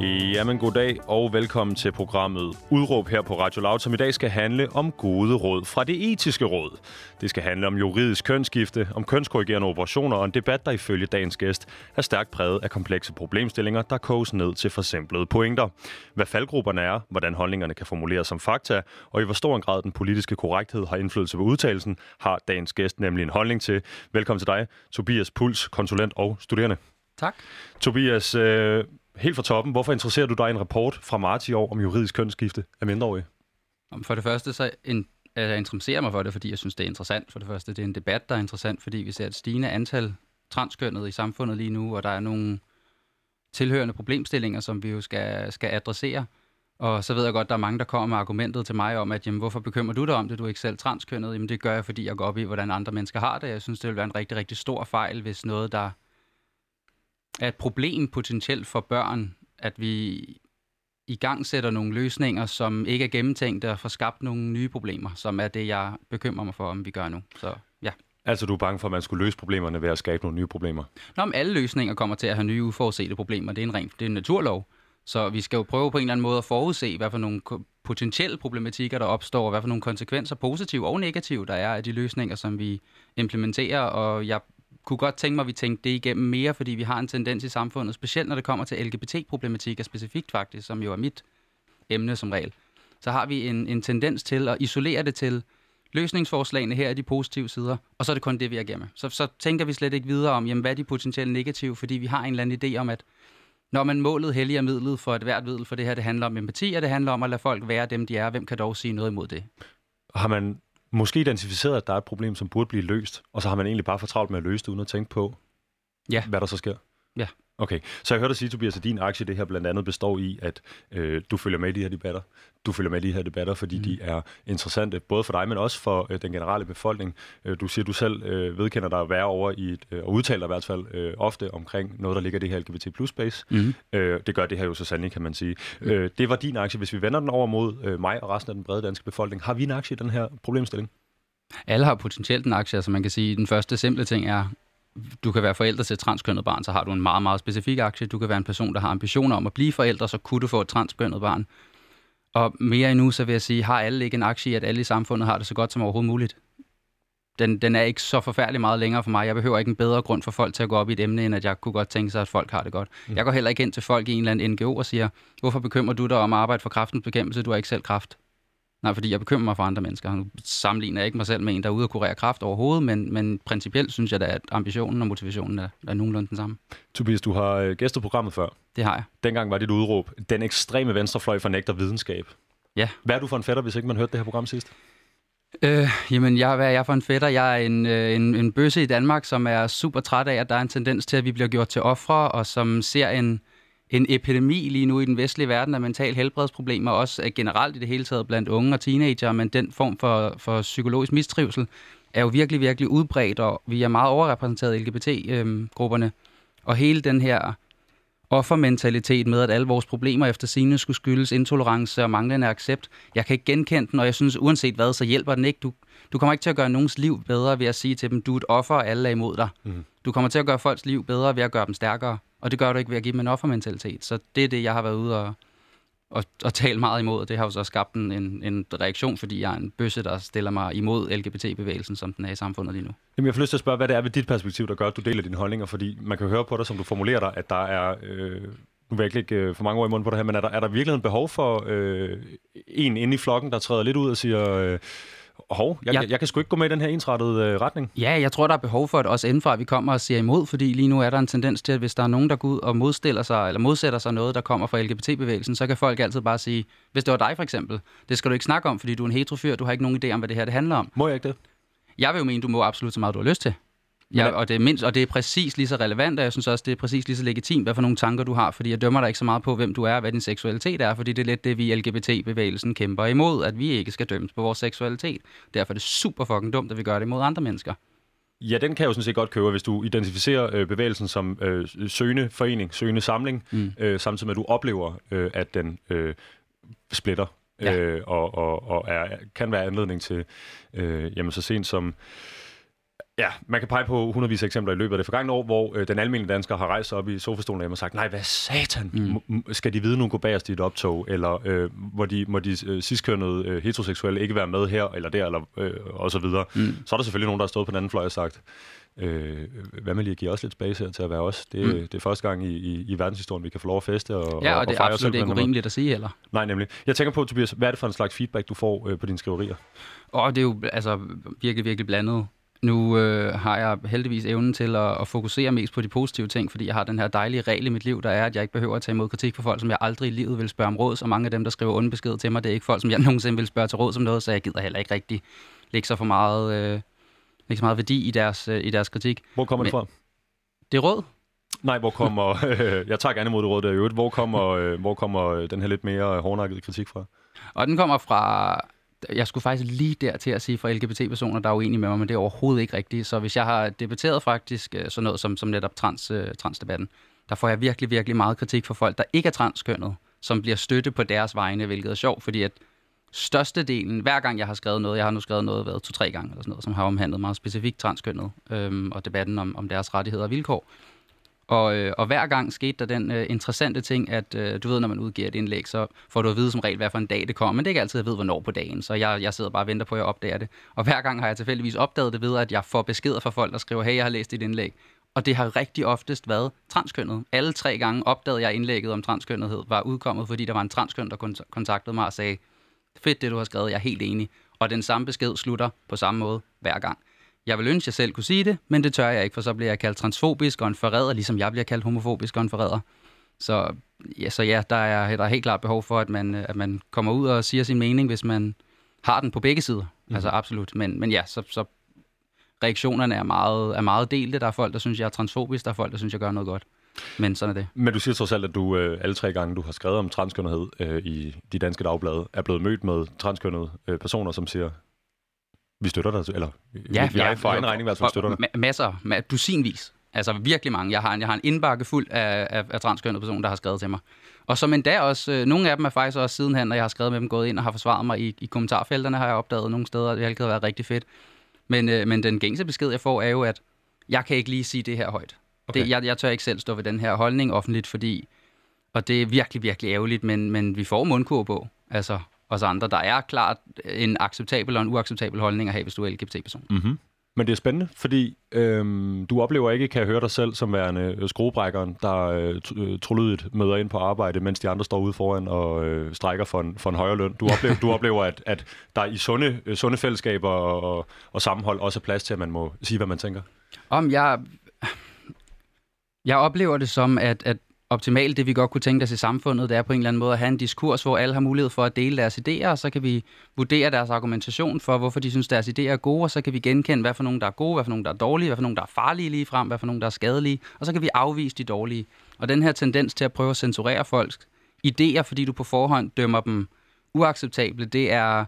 Jamen goddag og velkommen til programmet Udråb her på Radio Loud, som i dag skal handle om gode råd fra det etiske råd. Det skal handle om juridisk kønsskifte, om kønskorrigerende operationer og en debat, der ifølge dagens gæst er stærkt præget af komplekse problemstillinger, der koges ned til forsimplede pointer. Hvad faldgrupperne er, hvordan holdningerne kan formuleres som fakta, og i hvor stor en grad den politiske korrekthed har indflydelse på udtalelsen, har dagens gæst nemlig en holdning til. Velkommen til dig, Tobias Puls, konsulent og studerende. Tak. Tobias, øh, helt fra toppen, hvorfor interesserer du dig i en rapport fra marts i år om juridisk kønsskifte af mindreårige? For det første, så in, jeg interesserer mig for det, fordi jeg synes, det er interessant. For det første, det er en debat, der er interessant, fordi vi ser et stigende antal transkønnede i samfundet lige nu, og der er nogle tilhørende problemstillinger, som vi jo skal, skal adressere. Og så ved jeg godt, der er mange, der kommer med argumentet til mig om, at jamen, hvorfor bekymrer du dig om det, du er ikke selv transkønnet? Jamen det gør jeg, fordi jeg går op i, hvordan andre mennesker har det. Jeg synes, det vil være en rigtig, rigtig stor fejl, hvis noget, der er et problem potentielt for børn, at vi i gang sætter nogle løsninger, som ikke er gennemtænkte og får skabt nogle nye problemer, som er det, jeg bekymrer mig for, om vi gør nu. Så ja. Altså, du er bange for, at man skulle løse problemerne ved at skabe nogle nye problemer? Nå, om alle løsninger kommer til at have nye uforudsete problemer. Det er en ren det er en naturlov. Så vi skal jo prøve på en eller anden måde at forudse, hvad for nogle potentielle problematikker, der opstår, og hvad for nogle konsekvenser, positive og negative, der er af de løsninger, som vi implementerer. Og jeg kunne godt tænke mig, at vi tænkte det igennem mere, fordi vi har en tendens i samfundet, specielt når det kommer til LGBT-problematikker specifikt faktisk, som jo er mit emne som regel, så har vi en, en tendens til at isolere det til løsningsforslagene her er de positive sider, og så er det kun det, vi er igennem. Så, så tænker vi slet ikke videre om, jamen, hvad er de potentielle negative, fordi vi har en eller anden idé om, at når man målet helliger midlet for et hvert middel, for det her, det handler om empati, og det handler om at lade folk være dem, de er. Hvem kan dog sige noget imod det? Har man måske identificeret, at der er et problem, som burde blive løst, og så har man egentlig bare for travlt med at løse det, uden at tænke på, ja. hvad der så sker? Ja. Okay, så jeg hørte dig sige, Tobias, at din aktie det her blandt andet består i, at øh, du følger med i de her debatter. Du følger med i de her debatter, fordi mm. de er interessante, både for dig, men også for øh, den generelle befolkning. Øh, du siger, du selv øh, vedkender dig at være over i et, øh, og udtaler dig i hvert fald øh, ofte omkring noget, der ligger i det her LGBT plus space. Mm. Øh, det gør det her jo så sandelig, kan man sige. Mm. Øh, det var din aktie. Hvis vi vender den over mod øh, mig og resten af den brede danske befolkning, har vi en aktie i den her problemstilling? Alle har potentielt en aktie, så man kan sige, at den første simple ting er, du kan være forældre til et transkønnet barn, så har du en meget, meget specifik aktie. Du kan være en person, der har ambitioner om at blive forældre, så kunne du få et transkønnet barn. Og mere endnu, så vil jeg sige, har alle ikke en aktie i, at alle i samfundet har det så godt som overhovedet muligt? Den, den er ikke så forfærdelig meget længere for mig. Jeg behøver ikke en bedre grund for folk til at gå op i et emne, end at jeg kunne godt tænke sig, at folk har det godt. Mm. Jeg går heller ikke ind til folk i en eller anden NGO og siger, hvorfor bekymrer du dig om at arbejde for kraftens bekæmpelse? Du har ikke selv kraft. Nej, fordi jeg bekymrer mig for andre mennesker. Nu sammenligner jeg ikke mig selv med en, der er ude og kurere kraft overhovedet, men, men principielt synes jeg da, at ambitionen og motivationen er, er nogenlunde den samme. Tobias, du har øh, gæstet programmet før. Det har jeg. Dengang var dit udråb, den ekstreme venstrefløj fornægter videnskab. Ja. Hvad er du for en fætter, hvis ikke man hørte det her program sidst? Øh, jamen, jeg, hvad er jeg for en fætter? Jeg er en, øh, en, en bøsse i Danmark, som er super træt af, at der er en tendens til, at vi bliver gjort til ofre, og som ser en, en epidemi lige nu i den vestlige verden af mental helbredsproblemer, også generelt i det hele taget blandt unge og teenager, men den form for, for psykologisk mistrivsel er jo virkelig, virkelig udbredt, og vi er meget overrepræsenteret i LGBT-grupperne. Og hele den her offermentalitet med, at alle vores problemer efter sine skulle skyldes intolerance og manglende accept. Jeg kan ikke genkende den, og jeg synes, uanset hvad, så hjælper den ikke. Du, du kommer ikke til at gøre nogens liv bedre ved at sige til dem, du er et offer, og alle er imod dig. Mm. Du kommer til at gøre folks liv bedre ved at gøre dem stærkere. Og det gør du ikke ved at give dem en offermentalitet. Så det er det, jeg har været ude og, og, og tale meget imod. Det har jo så skabt en, en en reaktion, fordi jeg er en bøsse, der stiller mig imod LGBT-bevægelsen, som den er i samfundet lige nu. Jamen, jeg får lyst til at spørge, hvad det er ved dit perspektiv, der gør, at du deler dine holdninger, fordi man kan høre på dig, som du formulerer dig, at der er... Øh nu vil jeg ikke øh, for mange år i munden på det her, men er der, er der virkelig en behov for øh, en inde i flokken, der træder lidt ud og siger, øh, hov, jeg, jeg, jeg kan sgu ikke gå med i den her ensrettede øh, retning. Ja, jeg tror, der er behov for, at også indenfra, at vi kommer og siger imod, fordi lige nu er der en tendens til, at hvis der er nogen, der går ud og modstiller sig, eller modsætter sig noget, der kommer fra LGBT-bevægelsen, så kan folk altid bare sige, hvis det var dig for eksempel, det skal du ikke snakke om, fordi du er en heterofyr, du har ikke nogen idé om, hvad det her det handler om. Må jeg ikke det? Jeg vil jo mene, du må absolut så meget, du har lyst til. Ja, og det, er mindst, og det er præcis lige så relevant, og jeg synes også, det er præcis lige så legitimt, hvad for nogle tanker du har, fordi jeg dømmer dig ikke så meget på, hvem du er, hvad din seksualitet er, fordi det er lidt det, vi i LGBT-bevægelsen kæmper imod, at vi ikke skal dømmes på vores seksualitet. Derfor er det super fucking dumt, at vi gør det imod andre mennesker. Ja, den kan jeg jo sådan set godt købe, hvis du identificerer øh, bevægelsen som øh, søgende forening, søgende samling, mm. øh, samtidig med, at du oplever, øh, at den øh, splitter, ja. øh, og, og, og er, kan være anledning til, øh, jamen så sent som Ja, man kan pege på hundredvis af eksempler i løbet af det forgangne år, hvor øh, den almindelige dansker har rejst sig op i sofastolen og sagt, nej, hvad satan, mm. skal de vide, nu går bagerst i et optog, eller øh, hvor de, må de øh, sidstkønnede øh, heteroseksuelle ikke være med her, eller der, eller øh, og så videre. Mm. Så er der selvfølgelig nogen, der har stået på den anden fløj og sagt, øh, hvad med lige at give os lidt space her til at være os? Det, mm. det er første gang i, i, i verdenshistorien, vi kan få lov at feste og Ja, og, og det er absolut ikke urimeligt at sige heller. Nej, nemlig. Jeg tænker på, Tobias, hvad er det for en slags feedback, du får øh, på dine skriverier? Og det er jo altså virkelig, virkelig blandet. Nu øh, har jeg heldigvis evnen til at, at fokusere mest på de positive ting, fordi jeg har den her dejlige regel i mit liv, der er, at jeg ikke behøver at tage imod kritik fra folk, som jeg aldrig i livet vil spørge om råd. Så mange af dem, der skriver onde besked til mig, det er ikke folk, som jeg nogensinde vil spørge til råd som noget, så jeg gider heller ikke rigtig lægge så for meget, øh, lægge så meget værdi i deres, øh, i deres kritik. Hvor kommer det fra? Det er råd. Nej, hvor kommer... Øh, jeg tager gerne imod det råd der i øvrigt. Hvor kommer, øh, hvor kommer den her lidt mere hårdnakkede kritik fra? Og den kommer fra jeg skulle faktisk lige der til at sige for LGBT-personer, der er uenige med mig, men det er overhovedet ikke rigtigt. Så hvis jeg har debatteret faktisk øh, sådan noget som, som netop trans, øh, transdebatten, der får jeg virkelig, virkelig meget kritik fra folk, der ikke er transkønnet, som bliver støtte på deres vegne, hvilket er sjovt, fordi at størstedelen, hver gang jeg har skrevet noget, jeg har nu skrevet noget, været to-tre gange eller sådan noget, som har omhandlet meget specifikt transkønnet øhm, og debatten om, om deres rettigheder og vilkår, og, øh, og hver gang skete der den øh, interessante ting, at øh, du ved, når man udgiver et indlæg, så får du at vide som regel, hvad for en dag det kommer. Men det er ikke altid, jeg ved, hvornår på dagen. Så jeg, jeg sidder bare og venter på, at jeg opdager det. Og hver gang har jeg tilfældigvis opdaget det ved, at jeg får beskeder fra folk, der skriver, hey, jeg har læst dit indlæg. Og det har rigtig oftest været transkønnet. Alle tre gange opdagede jeg indlægget om transkønnethed var udkommet, fordi der var en transkøn, der kontaktede mig og sagde, fedt det, du har skrevet, jeg er helt enig. Og den samme besked slutter på samme måde hver gang. Jeg vil ønske, at jeg selv kunne sige det, men det tør jeg ikke, for så bliver jeg kaldt transfobisk og en forræder, ligesom jeg bliver kaldt homofobisk og en forræder. Så ja, så ja der, er, der er helt klart behov for, at man, at man kommer ud og siger sin mening, hvis man har den på begge sider. Mm. Altså absolut. Men, men ja, så, så reaktionerne er meget, er meget delte. Der er folk, der synes, jeg er transfobisk. Der er folk, der synes, jeg gør noget godt. Men sådan er det. Men du siger trods alt, at du øh, alle tre gange, du har skrevet om transkønnethed øh, i de danske dagblade, er blevet mødt med transkønnede øh, personer, som siger, vi støtter dig, eller ja, vi, ja, for egen regning i hvert fald støtter dig. Masser, ma- dusinvis. Altså virkelig mange. Jeg har en, jeg har en indbakke fuld af, af, af transkønnede personer, der har skrevet til mig. Og som endda også, øh, nogle af dem er faktisk også sidenhen, når jeg har skrevet med dem, gået ind og har forsvaret mig i, i kommentarfelterne, har jeg opdaget nogle steder, det har været rigtig fedt. Men, øh, men den gængse besked, jeg får, er jo, at jeg kan ikke lige sige det her højt. Okay. Det, jeg, jeg tør ikke selv stå ved den her holdning offentligt, fordi, og det er virkelig, virkelig ærgerligt, men, men vi får mundkur på. Altså, os andre. Der er klart en acceptabel og en uacceptabel holdning at have, hvis du er LGBT-person. Mm-hmm. Men det er spændende, fordi øhm, du oplever ikke, kan jeg høre dig selv som værende øh, skruebrækkeren, der øh, øh, trolydigt møder ind på arbejde, mens de andre står ude foran og øh, strækker for en, for en højere løn. Du oplever, du oplever at, at der i sunde, øh, sunde fællesskaber og, og sammenhold også er plads til, at man må sige, hvad man tænker. Om jeg... Jeg oplever det som, at, at optimalt det, vi godt kunne tænke os i samfundet, det er på en eller anden måde at have en diskurs, hvor alle har mulighed for at dele deres idéer, og så kan vi vurdere deres argumentation for, hvorfor de synes, deres idéer er gode, og så kan vi genkende, hvad for nogen, der er gode, hvad for nogen, der er dårlige, hvad for nogen, der er farlige lige frem, hvad for nogen, der er skadelige, og så kan vi afvise de dårlige. Og den her tendens til at prøve at censurere folks idéer, fordi du på forhånd dømmer dem uacceptable, det er,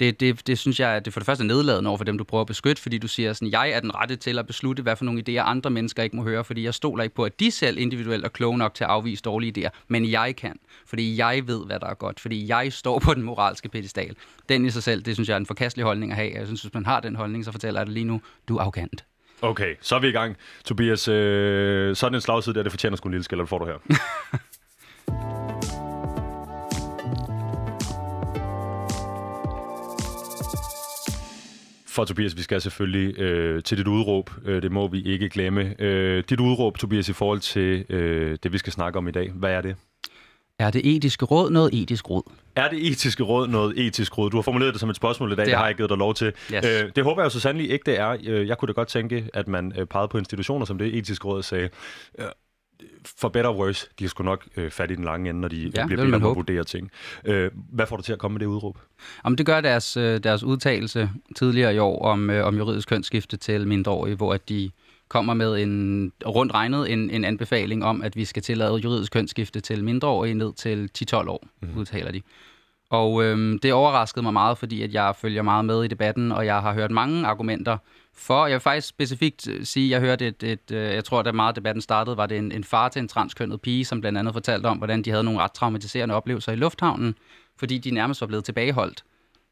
det, det, det synes jeg, at det for det første er nedladende over for dem, du prøver at beskytte, fordi du siger sådan, jeg er den rette til at beslutte, hvad for nogle idéer andre mennesker ikke må høre, fordi jeg stoler ikke på, at de selv individuelt er kloge nok til at afvise dårlige idéer, men jeg kan, fordi jeg ved, hvad der er godt, fordi jeg står på den moralske pedestal. Den i sig selv, det synes jeg er en forkastelig holdning at have. Jeg synes, hvis man har den holdning, så fortæller jeg det lige nu, du er arrogant. Okay, så er vi i gang. Tobias, øh, sådan en slagside der, det fortjener sgu en lille skælder, får du her. for Tobias, vi skal selvfølgelig øh, til dit udråb. Øh, det må vi ikke glemme. Øh, dit udråb, Tobias, i forhold til øh, det, vi skal snakke om i dag. Hvad er det? Er det etiske råd noget etisk råd? Er det etiske råd noget etisk råd? Du har formuleret det som et spørgsmål i dag, det, det har jeg givet dig lov til. Yes. Øh, det håber jeg jo så sandelig ikke, det er. Øh, jeg kunne da godt tænke, at man øh, pegede på institutioner som det etiske råd sagde, øh, for better or worse, de har sgu nok øh, fat i den lange ende, når de ja, bliver bedt om at vurdere ting. Øh, hvad får du til at komme med det udråb? Jamen, det gør deres, øh, deres udtalelse tidligere i år om, øh, om juridisk kønsskifte til mindreårige, hvor at de kommer med en rundt regnet en, en anbefaling om, at vi skal tillade juridisk kønsskifte til mindreårige ned til 10-12 år, mm. udtaler de. Og øhm, det overraskede mig meget, fordi at jeg følger meget med i debatten, og jeg har hørt mange argumenter for. Jeg vil faktisk specifikt øh, sige, jeg hørte et, et øh, jeg tror, da meget debatten startede, var det en, en far til en transkønnet pige, som blandt andet fortalte om, hvordan de havde nogle ret traumatiserende oplevelser i lufthavnen, fordi de nærmest var blevet tilbageholdt.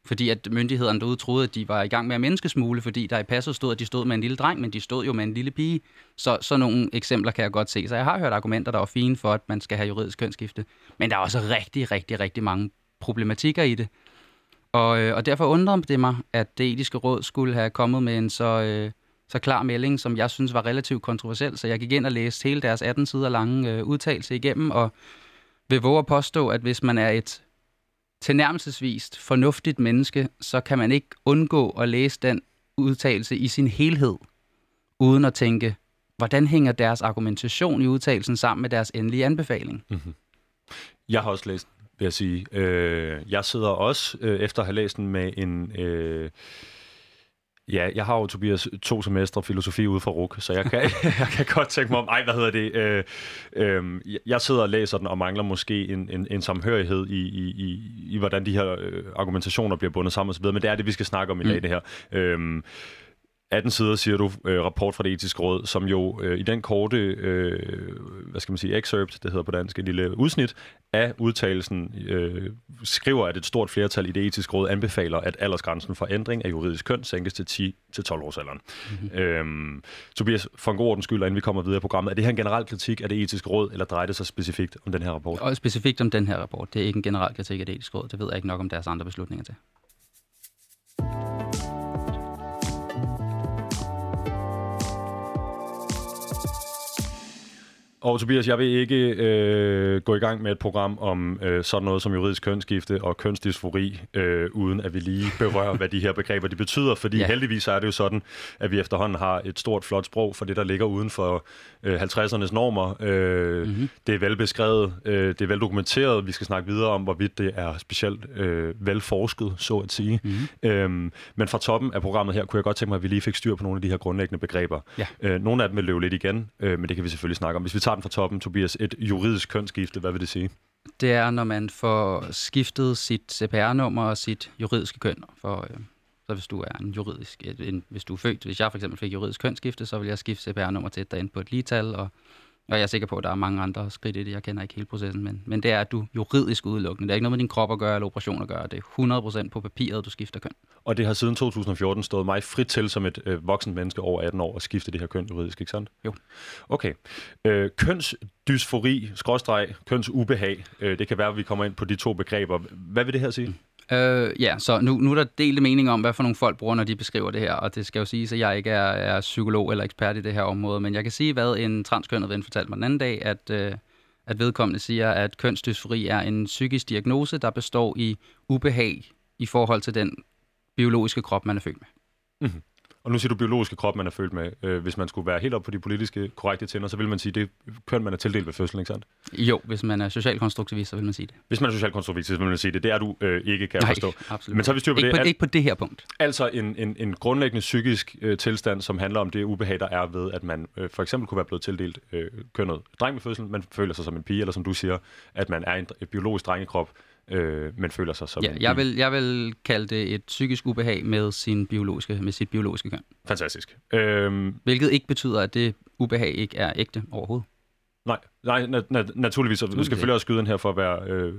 Fordi at myndighederne derude troede, at de var i gang med at menneskesmule, fordi der i passet stod, at de stod med en lille dreng, men de stod jo med en lille pige. Så sådan nogle eksempler kan jeg godt se. Så jeg har hørt argumenter, der var fine for, at man skal have juridisk kønsskifte. Men der er også rigtig, rigtig, rigtig mange problematikker i det. Og, øh, og derfor undrer det mig, at det etiske råd skulle have kommet med en så, øh, så klar melding, som jeg synes var relativt kontroversiel. Så jeg gik ind og læste hele deres 18 sider lange øh, udtalelse igennem, og vil våge at påstå, at hvis man er et tilnærmelsesvist fornuftigt menneske, så kan man ikke undgå at læse den udtalelse i sin helhed, uden at tænke, hvordan hænger deres argumentation i udtalelsen sammen med deres endelige anbefaling? Mm-hmm. Jeg har også læst vil jeg sige. Øh, jeg sidder også, øh, efter at have læst den, med en... Øh, Ja, jeg har jo, Tobias, to semestre filosofi ude fra RUK, så jeg kan, jeg kan godt tænke mig om, ej, hvad hedder det, øh, øh, jeg sidder og læser den og mangler måske en, en, en samhørighed i, i, i, i, hvordan de her øh, argumentationer bliver bundet sammen osv., men det er det, vi skal snakke om i dag, mm. det her. Øh, 18 sider, siger du, øh, rapport fra det etiske råd, som jo øh, i den korte, øh, hvad skal man sige, excerpt, det hedder på dansk, et lille udsnit af udtalelsen, øh, skriver, at et stort flertal i det etiske råd anbefaler, at aldersgrænsen for ændring af juridisk køn sænkes til 10-12 års alderen. Mm-hmm. Øhm, Tobias, for en god ordens skyld, inden vi kommer videre i programmet, er det her en generel kritik af det etiske råd, eller drejer det sig specifikt om den her rapport? Og specifikt om den her rapport. Det er ikke en generel kritik af det etiske råd. Det ved jeg ikke nok om deres andre beslutninger til. Og Tobias, jeg vil ikke øh, gå i gang med et program om øh, sådan noget som juridisk kønsskifte og kønsdysfori, øh, uden at vi lige berører, hvad de her begreber de betyder. Fordi ja. heldigvis er det jo sådan, at vi efterhånden har et stort, flot sprog for det, der ligger uden for øh, 50'ernes normer. Øh, mm-hmm. Det er velbeskrevet, øh, det er veldokumenteret. Vi skal snakke videre om, hvorvidt det er specielt øh, velforsket, så at sige. Mm-hmm. Øhm, men fra toppen af programmet her, kunne jeg godt tænke mig, at vi lige fik styr på nogle af de her grundlæggende begreber. Ja. Øh, nogle af dem vil løbe lidt igen, øh, men det kan vi selvfølgelig snakke om. Hvis vi tager starten fra toppen, Tobias. Et juridisk kønsskifte, hvad vil det sige? Det er, når man får skiftet sit CPR-nummer og sit juridiske køn. For, øh, så hvis du er en juridisk, en, hvis du er født, hvis jeg for eksempel fik juridisk kønsskifte, så vil jeg skifte CPR-nummer til et derinde på et ligetal, og og jeg er sikker på, at der er mange andre skridt i det. Jeg kender ikke hele processen, men, men det er, at du juridisk udelukkende. Det er ikke noget med din krop at gøre eller operation at gøre. Det er 100% på papiret, du skifter køn. Og det har siden 2014 stået mig frit til som et øh, voksen menneske over 18 år at skifte det her køn juridisk, ikke sandt? Jo. Okay. Øh, kønsdysfori, skråstreg, kønsubehag. Øh, det kan være, at vi kommer ind på de to begreber. Hvad vil det her sige? Mm. Øh, ja, så nu, nu er der delte mening om, hvad for nogle folk bruger, når de beskriver det her, og det skal jo siges, at jeg ikke er, er psykolog eller ekspert i det her område, men jeg kan sige, hvad en transkønnet ven fortalte mig den anden dag, at, øh, at vedkommende siger, at kønsdysfori er en psykisk diagnose, der består i ubehag i forhold til den biologiske krop, man er født med. Mm-hmm. Og nu siger du biologiske krop, man er født med. Øh, hvis man skulle være helt op på de politiske korrekte tænder, så vil man sige, det køn, man er tildelt ved fødslen, ikke sandt? Jo, hvis man er socialkonstruktivist, så vil man sige det. Hvis man er socialkonstruktivist, så vil man sige det. Det er du øh, ikke, kan Nej, forstå. absolut. Men så vi styr på ikke det. På, al- ikke på det her punkt. Altså en, en, en grundlæggende psykisk øh, tilstand, som handler om det ubehag, der er ved, at man øh, for eksempel kunne være blevet tildelt øh, kønnet dreng ved fødslen, man føler sig som en pige, eller som du siger, at man er en biologisk drengekrop, øh, men føler sig som ja, jeg vil, jeg vil kalde det et psykisk ubehag med, sin biologiske, med sit biologiske køn. Fantastisk. Øhm, Hvilket ikke betyder, at det ubehag ikke er ægte overhovedet. Nej, nej na- na- naturligvis. Og du skal selvfølgelig også skyde den her for at være øh,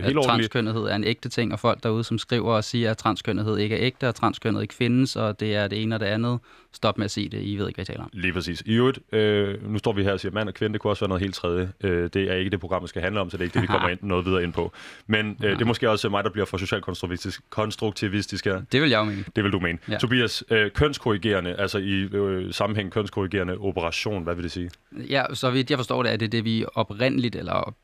helt ordentlig. Transkønnethed er en ægte ting, og folk derude, som skriver og siger, at transkønnethed ikke er ægte, og transkønnet ikke findes, og det er det ene og det andet. Stop med at sige det. I ved ikke, hvad jeg taler om. Lige præcis. I øvrigt, øh, nu står vi her og siger, mand og kvinde, det kunne også være noget helt tredje. Øh, det er ikke det, programmet skal handle om, så det er ikke det, vi kommer ind, noget videre ind på. Men øh, det er måske også mig, der bliver for socialkonstruktivistisk konstruktivistisk her. Det vil jeg jo mene. Det vil du mene. Ja. Tobias, øh, kønskorrigerende, altså i øh, sammenhæng kønskorrigerende operation, hvad vil det sige? Ja, så vidt jeg forstår det, er det det, vi oprindeligt, eller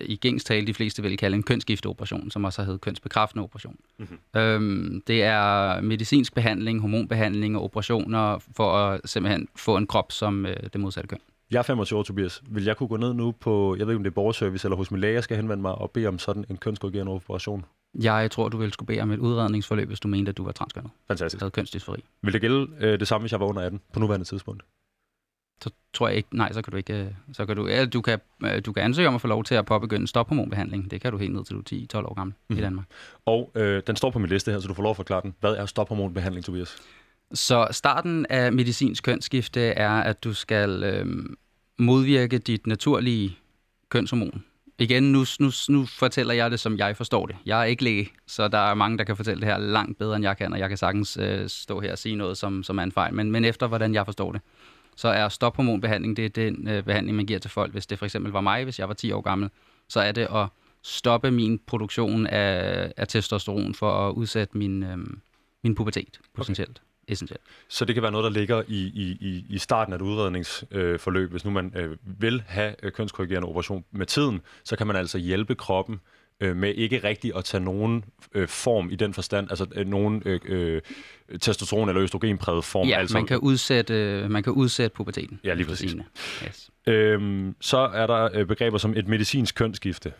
i gængstale de fleste vil kalde en kønsskifteoperation, som også har heddet kønsbekræftende operation. Mm-hmm. Øhm, det er medicinsk behandling, hormonbehandling og operationer for at simpelthen få en krop som øh, det modsatte køn. Jeg er 25 år, Tobias. Vil jeg kunne gå ned nu på, jeg ved ikke om det er borgerservice eller hos min læge, jeg skal henvende mig og bede om sådan en kønskorrigerende operation? Jeg tror, du ville skulle bede om et udredningsforløb, hvis du mente, at du var transkønnet. Fantastisk. Havde kønsdysfori. Vil det gælde øh, det samme, hvis jeg var under 18 på nuværende tidspunkt? Så tror jeg ikke, nej, så kan du ikke, øh, så kan du, ja, du kan, øh, du kan ansøge om at få lov til at påbegynde stophormonbehandling. Det kan du helt ned til du er 10-12 år gammel mm. i Danmark. Og øh, den står på min liste her, så du får lov at forklare den. Hvad er stophormonbehandling, Tobias? Så starten af medicinsk kønsskifte er, at du skal øh, modvirke dit naturlige kønshormon. Igen, nu, nu, nu fortæller jeg det, som jeg forstår det. Jeg er ikke læge, så der er mange, der kan fortælle det her langt bedre, end jeg kan, og jeg kan sagtens øh, stå her og sige noget, som, som er en fejl. Men, men efter, hvordan jeg forstår det, så er stophormonbehandling, det er den øh, behandling, man giver til folk. Hvis det for eksempel var mig, hvis jeg var 10 år gammel, så er det at stoppe min produktion af, af testosteron for at udsætte min, øh, min pubertet, potentielt. Okay essentielt. Så det kan være noget, der ligger i, i, i starten af et udredningsforløb. Øh, Hvis nu man øh, vil have øh, kønskorrigerende operation med tiden, så kan man altså hjælpe kroppen øh, med ikke rigtig at tage nogen øh, form i den forstand, altså øh, nogen øh, øh, testosteron- eller østrogenpræget form. Ja, altså, man, kan udsætte, man kan udsætte puberteten. Ja, lige præcis. Yes. Øhm, så er der øh, begreber som et medicinsk kønsskifte.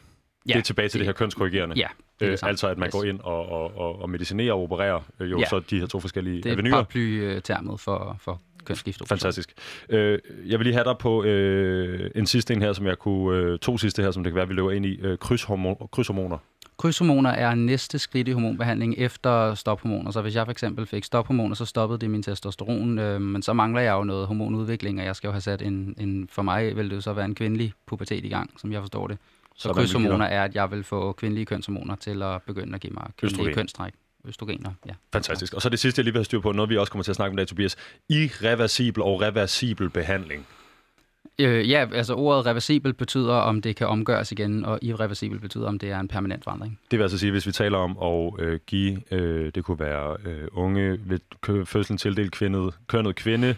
Ja, det er tilbage til det, det her kønskorrigerende. Ja, det er det øh, altså, at man yes. går ind og, og, og, og medicinerer og opererer øh, jo ja. så de her to forskellige det er avenyrer. Det er termet for, for kønsskifte. Fantastisk. Øh, jeg vil lige have dig på øh, en sidste en her, som jeg kunne, øh, to sidste her, som det kan være, vi løber ind i. Øh, krydshormon, krydshormoner. Krydshormoner er næste skridt i hormonbehandling efter stophormoner. Så hvis jeg for eksempel fik stophormoner, så stoppede det min testosteron, øh, men så mangler jeg jo noget hormonudvikling, og jeg skal jo have sat en, en for mig vil det jo så være en kvindelig pubertet i gang, som jeg forstår det. Så, så krydshormoner er, at jeg vil få kvindelige kønshormoner til at begynde at give mig kvindelige Østrogen. kønstræk. Østrogener, ja. Fantastisk. Og så det sidste, jeg lige vil have styr på, noget vi også kommer til at snakke om i dag, Tobias. Irreversibel og reversibel behandling. Øh, ja, altså ordet reversibel betyder, om det kan omgøres igen, og irreversibel betyder, om det er en permanent forandring. Det vil altså sige, hvis vi taler om at øh, give, øh, det kunne være øh, unge ved fødslen tildelt kvindet, kønnet kvinde,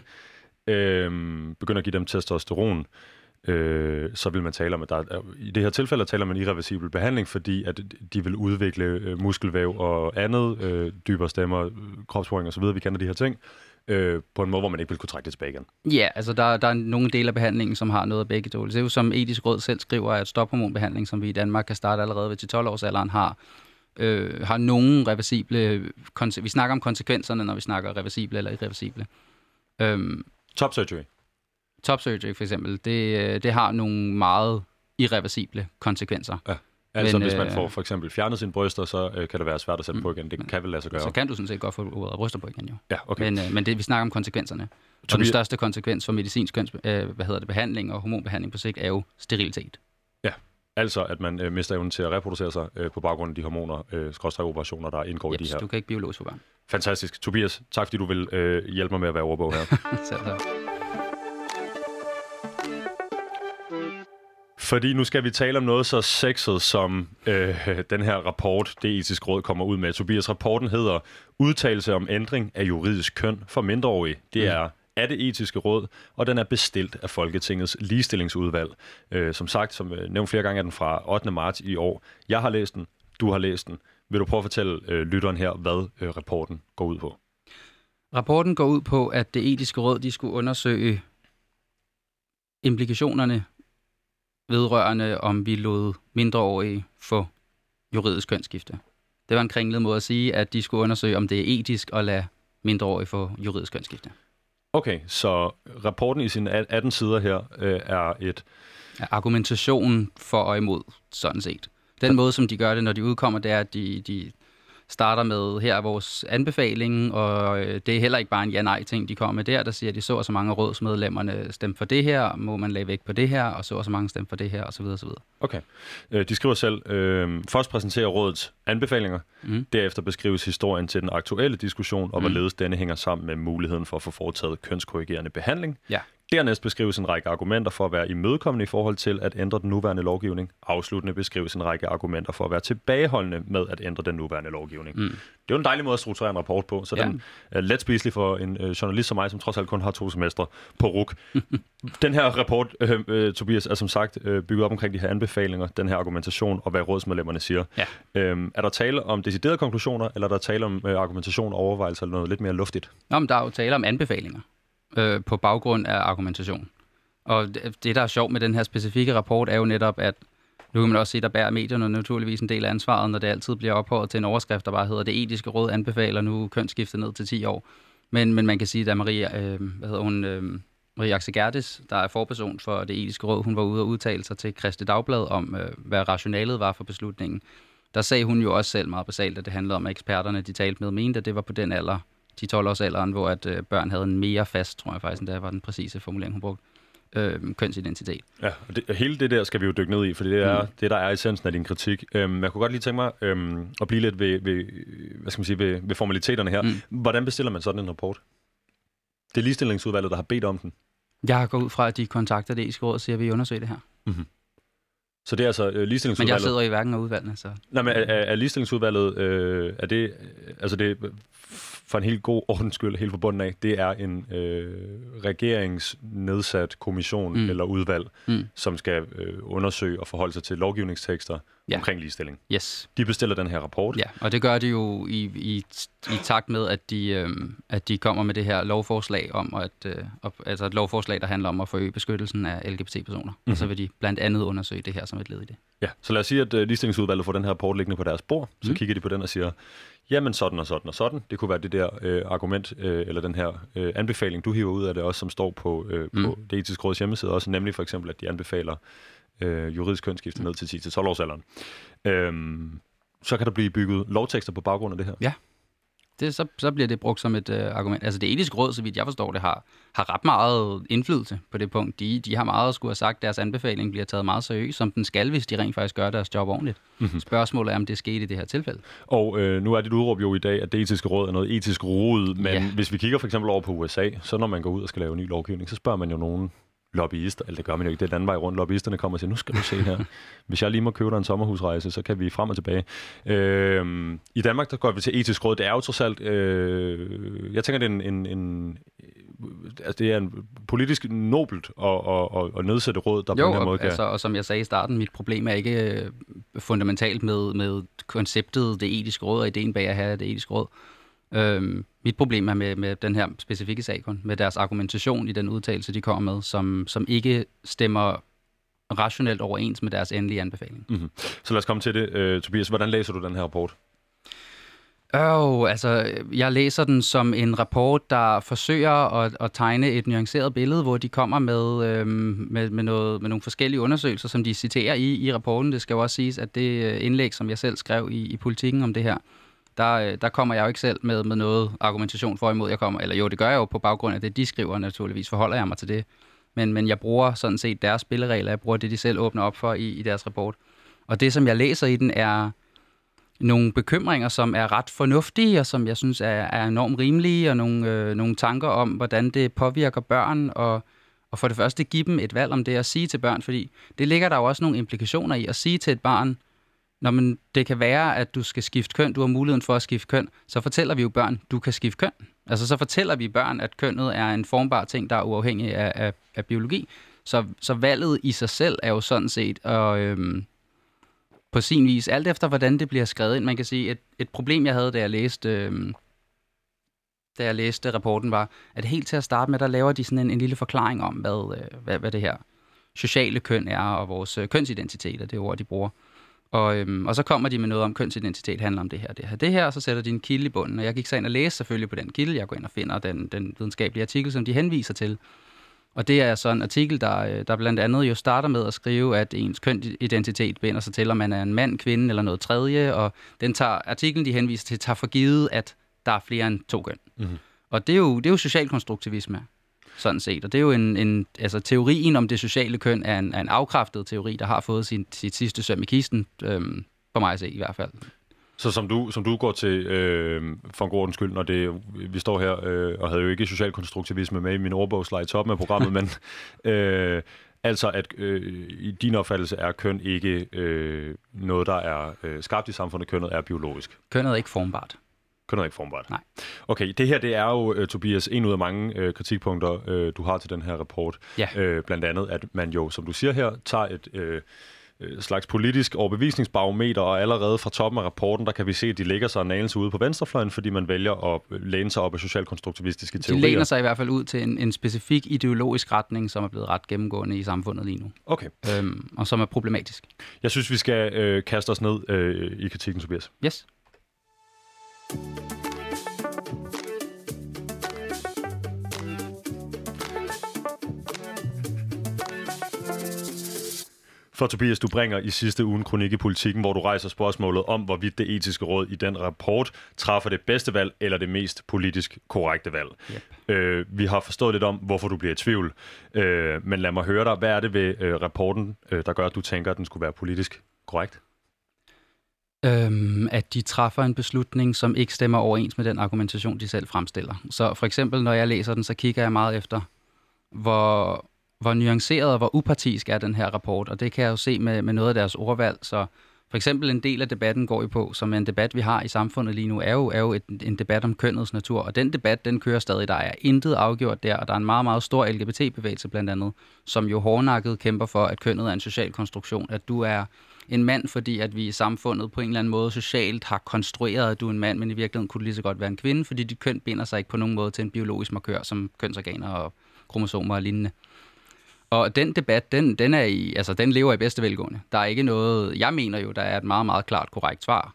øh, begynder at give dem testosteron, øh, så vil man tale om, at der er, i det her tilfælde taler man irreversibel behandling, fordi at de vil udvikle øh, muskelvæv og andet, øh, dybere stemmer, kropsprøvning osv., vi kender de her ting, øh, på en måde, hvor man ikke vil kunne trække det tilbage igen. Ja, altså der, der er nogle dele af behandlingen, som har noget af begge dele. Det er jo som etisk råd selv skriver, at stophormonbehandling, som vi i Danmark kan starte allerede ved 12 års alderen, har øh, har nogle reversible... Vi snakker om konsekvenserne, når vi snakker reversible eller irreversible. Øhm, Top surgery top surgery for eksempel, det, øh, det har nogle meget irreversible konsekvenser. Ja. Altså Men, hvis man øh, får for eksempel fjernet sine bryster, så øh, kan det være svært at sætte mm, på igen. Det kan vel lade sig gøre. Så kan du sådan set godt få ordet bryster på igen jo. Ja, okay. Men, øh, men det, vi snakker om konsekvenserne. Og den største konsekvens for medicinsk køns, øh, hvad hedder det, behandling og hormonbehandling på sigt er jo sterilitet. Ja, altså at man øh, mister evnen til at reproducere sig øh, på baggrund af de hormoner, øh, operationer, der indgår Jeps, i de her. du kan ikke biologisk få børn. Fantastisk. Tobias, tak fordi du vil øh, hjælpe mig med at være ordbog her. Selv tak. Fordi nu skal vi tale om noget så sexet, som øh, den her rapport, det etiske råd kommer ud med. Tobias, rapporten hedder Udtalelse om ændring af juridisk køn for mindreårige. Det mm. er af det etiske råd, og den er bestilt af Folketingets ligestillingsudvalg. Øh, som sagt, som øh, nævnt flere gange, er den fra 8. marts i år. Jeg har læst den, du har læst den. Vil du prøve at fortælle øh, lytteren her, hvad øh, rapporten går ud på? Rapporten går ud på, at det etiske råd de skulle undersøge implikationerne vedrørende, om vi lod mindreårige få juridisk kønsskifte. Det var en kringlet måde at sige, at de skulle undersøge, om det er etisk at lade mindreårige få juridisk kønsskifte. Okay, så rapporten i sine 18 sider her øh, er et... Argumentation for og imod, sådan set. Den måde, som de gør det, når de udkommer, det er, at de, de starter med, her er vores anbefaling, og øh, det er heller ikke bare en ja-nej-ting, de kommer med der, der siger, at de så og så mange rådsmedlemmerne stemte for det her, må man lade væk på det her, og så og så mange stemte for det her, osv. osv. Okay. Øh, de skriver selv, øh, først præsenterer rådets anbefalinger, mm. derefter beskrives historien til den aktuelle diskussion, og mm. hvorledes denne hænger sammen med muligheden for at få foretaget kønskorrigerende behandling. Ja. Dernæst beskrives en række argumenter for at være imødekommende i forhold til at ændre den nuværende lovgivning. Afsluttende beskrives en række argumenter for at være tilbageholdende med at ændre den nuværende lovgivning. Mm. Det er jo en dejlig måde at strukturere en rapport på, så ja. den er let spiselig for en øh, journalist som mig, som trods alt kun har to semestre på RUK. den her rapport, øh, øh, Tobias, er som sagt øh, bygget op omkring de her anbefalinger, den her argumentation og hvad rådsmedlemmerne siger. Ja. Øhm, er der tale om deciderede konklusioner, eller er der tale om øh, argumentation og overvejelser, eller noget lidt mere luftigt? Nå, men der er jo tale om anbefalinger øh, på baggrund af argumentation. Og det, det, der er sjovt med den her specifikke rapport, er jo netop, at nu kan man også se, der bærer medierne naturligvis en del af ansvaret, når det altid bliver ophøjet til en overskrift, der bare hedder, det etiske råd anbefaler nu kønsskiftet ned til 10 år. Men, men man kan sige, at Maria, øh, hvad hedder hun, øh, Maria Axel Gerdes, der er forperson for det etiske råd, hun var ude og udtale sig til Christi Dagblad om, øh, hvad rationalet var for beslutningen. Der sagde hun jo også selv meget basalt, at det handlede om, at eksperterne, de talte med, mente, at det var på den alder, de 12 års alderen, hvor at øh, børn havde en mere fast, tror jeg faktisk, end det var den præcise formulering, hun brugte, øh, kønsidentitet. Ja, og det, hele det der skal vi jo dykke ned i, for det er mm. det, der er essensen af din kritik. Øhm, jeg kunne godt lige tænke mig øhm, at blive lidt ved, ved, hvad skal man sige, ved, ved formaliteterne her. Mm. Hvordan bestiller man sådan en rapport? Det er ligestillingsudvalget, der har bedt om den. Jeg har gået ud fra, at de kontakter det etiske råd og siger, at vi undersøger det her. Mm-hmm. Så det er altså øh, ligestillingsudvalget... Men jeg sidder i hverken af udvalgene, så... Nej, men er, er ligestillingsudvalget, øh, er det, altså det, for en helt god ordens skyld, helt forbundet af, det er en øh, regeringsnedsat kommission mm. eller udvalg, mm. som skal øh, undersøge og forholde sig til lovgivningstekster ja. omkring ligestilling. Yes. De bestiller den her rapport. Ja, og det gør de jo i, i, i takt med, at de, øh, at de kommer med det her lovforslag om, at, øh, altså et lovforslag, der handler om at forøge beskyttelsen af LGBT-personer. Mm-hmm. Og så mhm. vil de blandt andet undersøge det her som et led i det. Ja, så lad os sige, at øh, ligestillingsudvalget får den her rapport liggende på deres bord. Så mm. kigger de på den og siger, jamen sådan og sådan og sådan. Det kunne være det der øh, argument, øh, eller den her øh, anbefaling, du hiver ud af det også, som står på, øh, mm. på det etiske råds hjemmeside også, nemlig for eksempel, at de anbefaler øh, juridisk kønsskifte ned til 10-12 års alderen. Øhm, så kan der blive bygget lovtekster på baggrund af det her. Ja, det, så, så bliver det brugt som et øh, argument. Altså det etiske råd, så vidt jeg forstår det, har, har ret meget indflydelse på det punkt. De, de har meget at skulle have sagt, deres anbefaling bliver taget meget seriøst, som den skal, hvis de rent faktisk gør deres job ordentligt. Mm-hmm. Spørgsmålet er, om det skete i det her tilfælde. Og øh, nu er dit udråb jo i dag, at det etiske råd er noget etisk rod, men ja. hvis vi kigger for eksempel over på USA, så når man går ud og skal lave ny lovgivning, så spørger man jo nogen, lobbyister, eller det gør man jo ikke, det er den anden vej rundt, lobbyisterne kommer og siger, nu skal du se her, hvis jeg lige må købe dig en sommerhusrejse, så kan vi frem og tilbage. Øh, I Danmark, der går vi til etisk råd, det er jo trods alt, øh, jeg tænker, det er en, en, en altså det er en politisk nobelt at, at, at, at nedsætte råd, der jo, på en måde kan... Altså, og som jeg sagde i starten, mit problem er ikke øh, fundamentalt med, med konceptet, det etiske råd, og ideen bag at have det etiske råd. Øhm, mit problem er med, med den her specifikke sag kun, med deres argumentation i den udtalelse, de kommer med, som, som ikke stemmer rationelt overens med deres endelige anbefaling. Mm-hmm. Så lad os komme til det. Uh, Tobias, hvordan læser du den her rapport? Oh, altså, jeg læser den som en rapport, der forsøger at, at tegne et nuanceret billede, hvor de kommer med, øhm, med, med, noget, med nogle forskellige undersøgelser, som de citerer i, i rapporten. Det skal jo også siges, at det øh, indlæg, som jeg selv skrev i, i politikken om det her, der, øh, der kommer jeg jo ikke selv med, med noget argumentation for imod. Jeg kommer, eller jo, det gør jeg jo på baggrund af det, de skriver naturligvis, forholder jeg mig til det. Men, men jeg bruger sådan set deres spilleregler, jeg bruger det, de selv åbner op for i, i deres rapport. Og det, som jeg læser i den, er nogle bekymringer, som er ret fornuftige, og som jeg synes er, er enormt rimelige, og nogle, øh, nogle tanker om, hvordan det påvirker børn, og, og for det første give dem et valg om det at sige til børn, fordi det ligger der jo også nogle implikationer i at sige til et barn, når man, det kan være, at du skal skifte køn, du har muligheden for at skifte køn, så fortæller vi jo børn, du kan skifte køn. Altså så fortæller vi børn, at kønnet er en formbar ting, der er uafhængig af, af, af biologi. Så, så valget i sig selv er jo sådan set og, øhm, på sin vis, alt efter hvordan det bliver skrevet ind. Man kan sige, et, et problem, jeg havde, da jeg læste... Øhm, da jeg læste rapporten, var, at helt til at starte med, der laver de sådan en, en lille forklaring om, hvad, øh, hvad, hvad det her sociale køn er, og vores øh, kønsidentitet er det ord, de bruger. Og, øhm, og så kommer de med noget om kønsidentitet, handler om det her, det her, det her, og så sætter de en kilde i bunden. Og jeg gik så ind og læste selvfølgelig på den kilde. Jeg går ind og finder den, den videnskabelige artikel, som de henviser til. Og det er så en artikel, der, øh, der blandt andet jo starter med at skrive, at ens kønsidentitet binder sig til, om man er en mand, kvinde eller noget tredje. Og den tager, artiklen, de henviser til, tager for givet, at der er flere end to køn. Mm-hmm. Og det er jo, det er jo socialkonstruktivisme sådan set. Og det er jo en, en altså teorien om det sociale køn er en, er en afkræftet teori, der har fået sin, sit sidste søm i kisten, øhm, for mig at se i hvert fald. Så som du, som du går til, øh, for en god ordens skyld, når det, vi står her, øh, og havde jo ikke socialkonstruktivisme med i min ordbogslag i toppen af programmet, men øh, altså at øh, i din opfattelse er køn ikke øh, noget, der er øh, skabt i samfundet, kønnet er biologisk. Kønnet er ikke formbart. Kønnet er ikke formbart. Nej. Okay, det her det er jo, uh, Tobias, en ud af mange uh, kritikpunkter, uh, du har til den her rapport. Ja. Uh, blandt andet, at man jo, som du siger her, tager et... Uh, slags politisk overbevisningsbarometer, og allerede fra toppen af rapporten, der kan vi se, at de ligger sig en anelse ude på venstrefløjen, fordi man vælger at læne sig op af socialkonstruktivistiske teorier. De læner sig i hvert fald ud til en, en specifik ideologisk retning, som er blevet ret gennemgående i samfundet lige nu. Okay. Øhm, og som er problematisk. Jeg synes, vi skal øh, kaste os ned øh, i kritikken, Tobias. Yes. For Tobias, du bringer i sidste uge en kronik i Politiken, hvor du rejser spørgsmålet om, hvorvidt det etiske råd i den rapport træffer det bedste valg eller det mest politisk korrekte valg. Yep. Øh, vi har forstået lidt om, hvorfor du bliver i tvivl, øh, men lad mig høre dig. Hvad er det ved øh, rapporten, øh, der gør, at du tænker, at den skulle være politisk korrekt? Øhm, at de træffer en beslutning, som ikke stemmer overens med den argumentation, de selv fremstiller. Så for eksempel, når jeg læser den, så kigger jeg meget efter, hvor, hvor nuanceret og hvor upartisk er den her rapport, og det kan jeg jo se med, med noget af deres ordvalg. Så for eksempel en del af debatten går I på, som en debat, vi har i samfundet lige nu, er jo, er jo et, en debat om kønnets natur, og den debat, den kører stadig. Der er intet afgjort der, og der er en meget, meget stor LGBT-bevægelse blandt andet, som jo hårdnakket kæmper for, at kønnet er en social konstruktion, at du er en mand, fordi at vi i samfundet på en eller anden måde socialt har konstrueret, at du er en mand, men i virkeligheden kunne du lige så godt være en kvinde, fordi dit køn binder sig ikke på nogen måde til en biologisk markør, som kønsorganer og kromosomer og lignende. Og den debat, den, den, er i, altså, den lever i bedste velgående. Der er ikke noget, jeg mener jo, der er et meget, meget klart korrekt svar.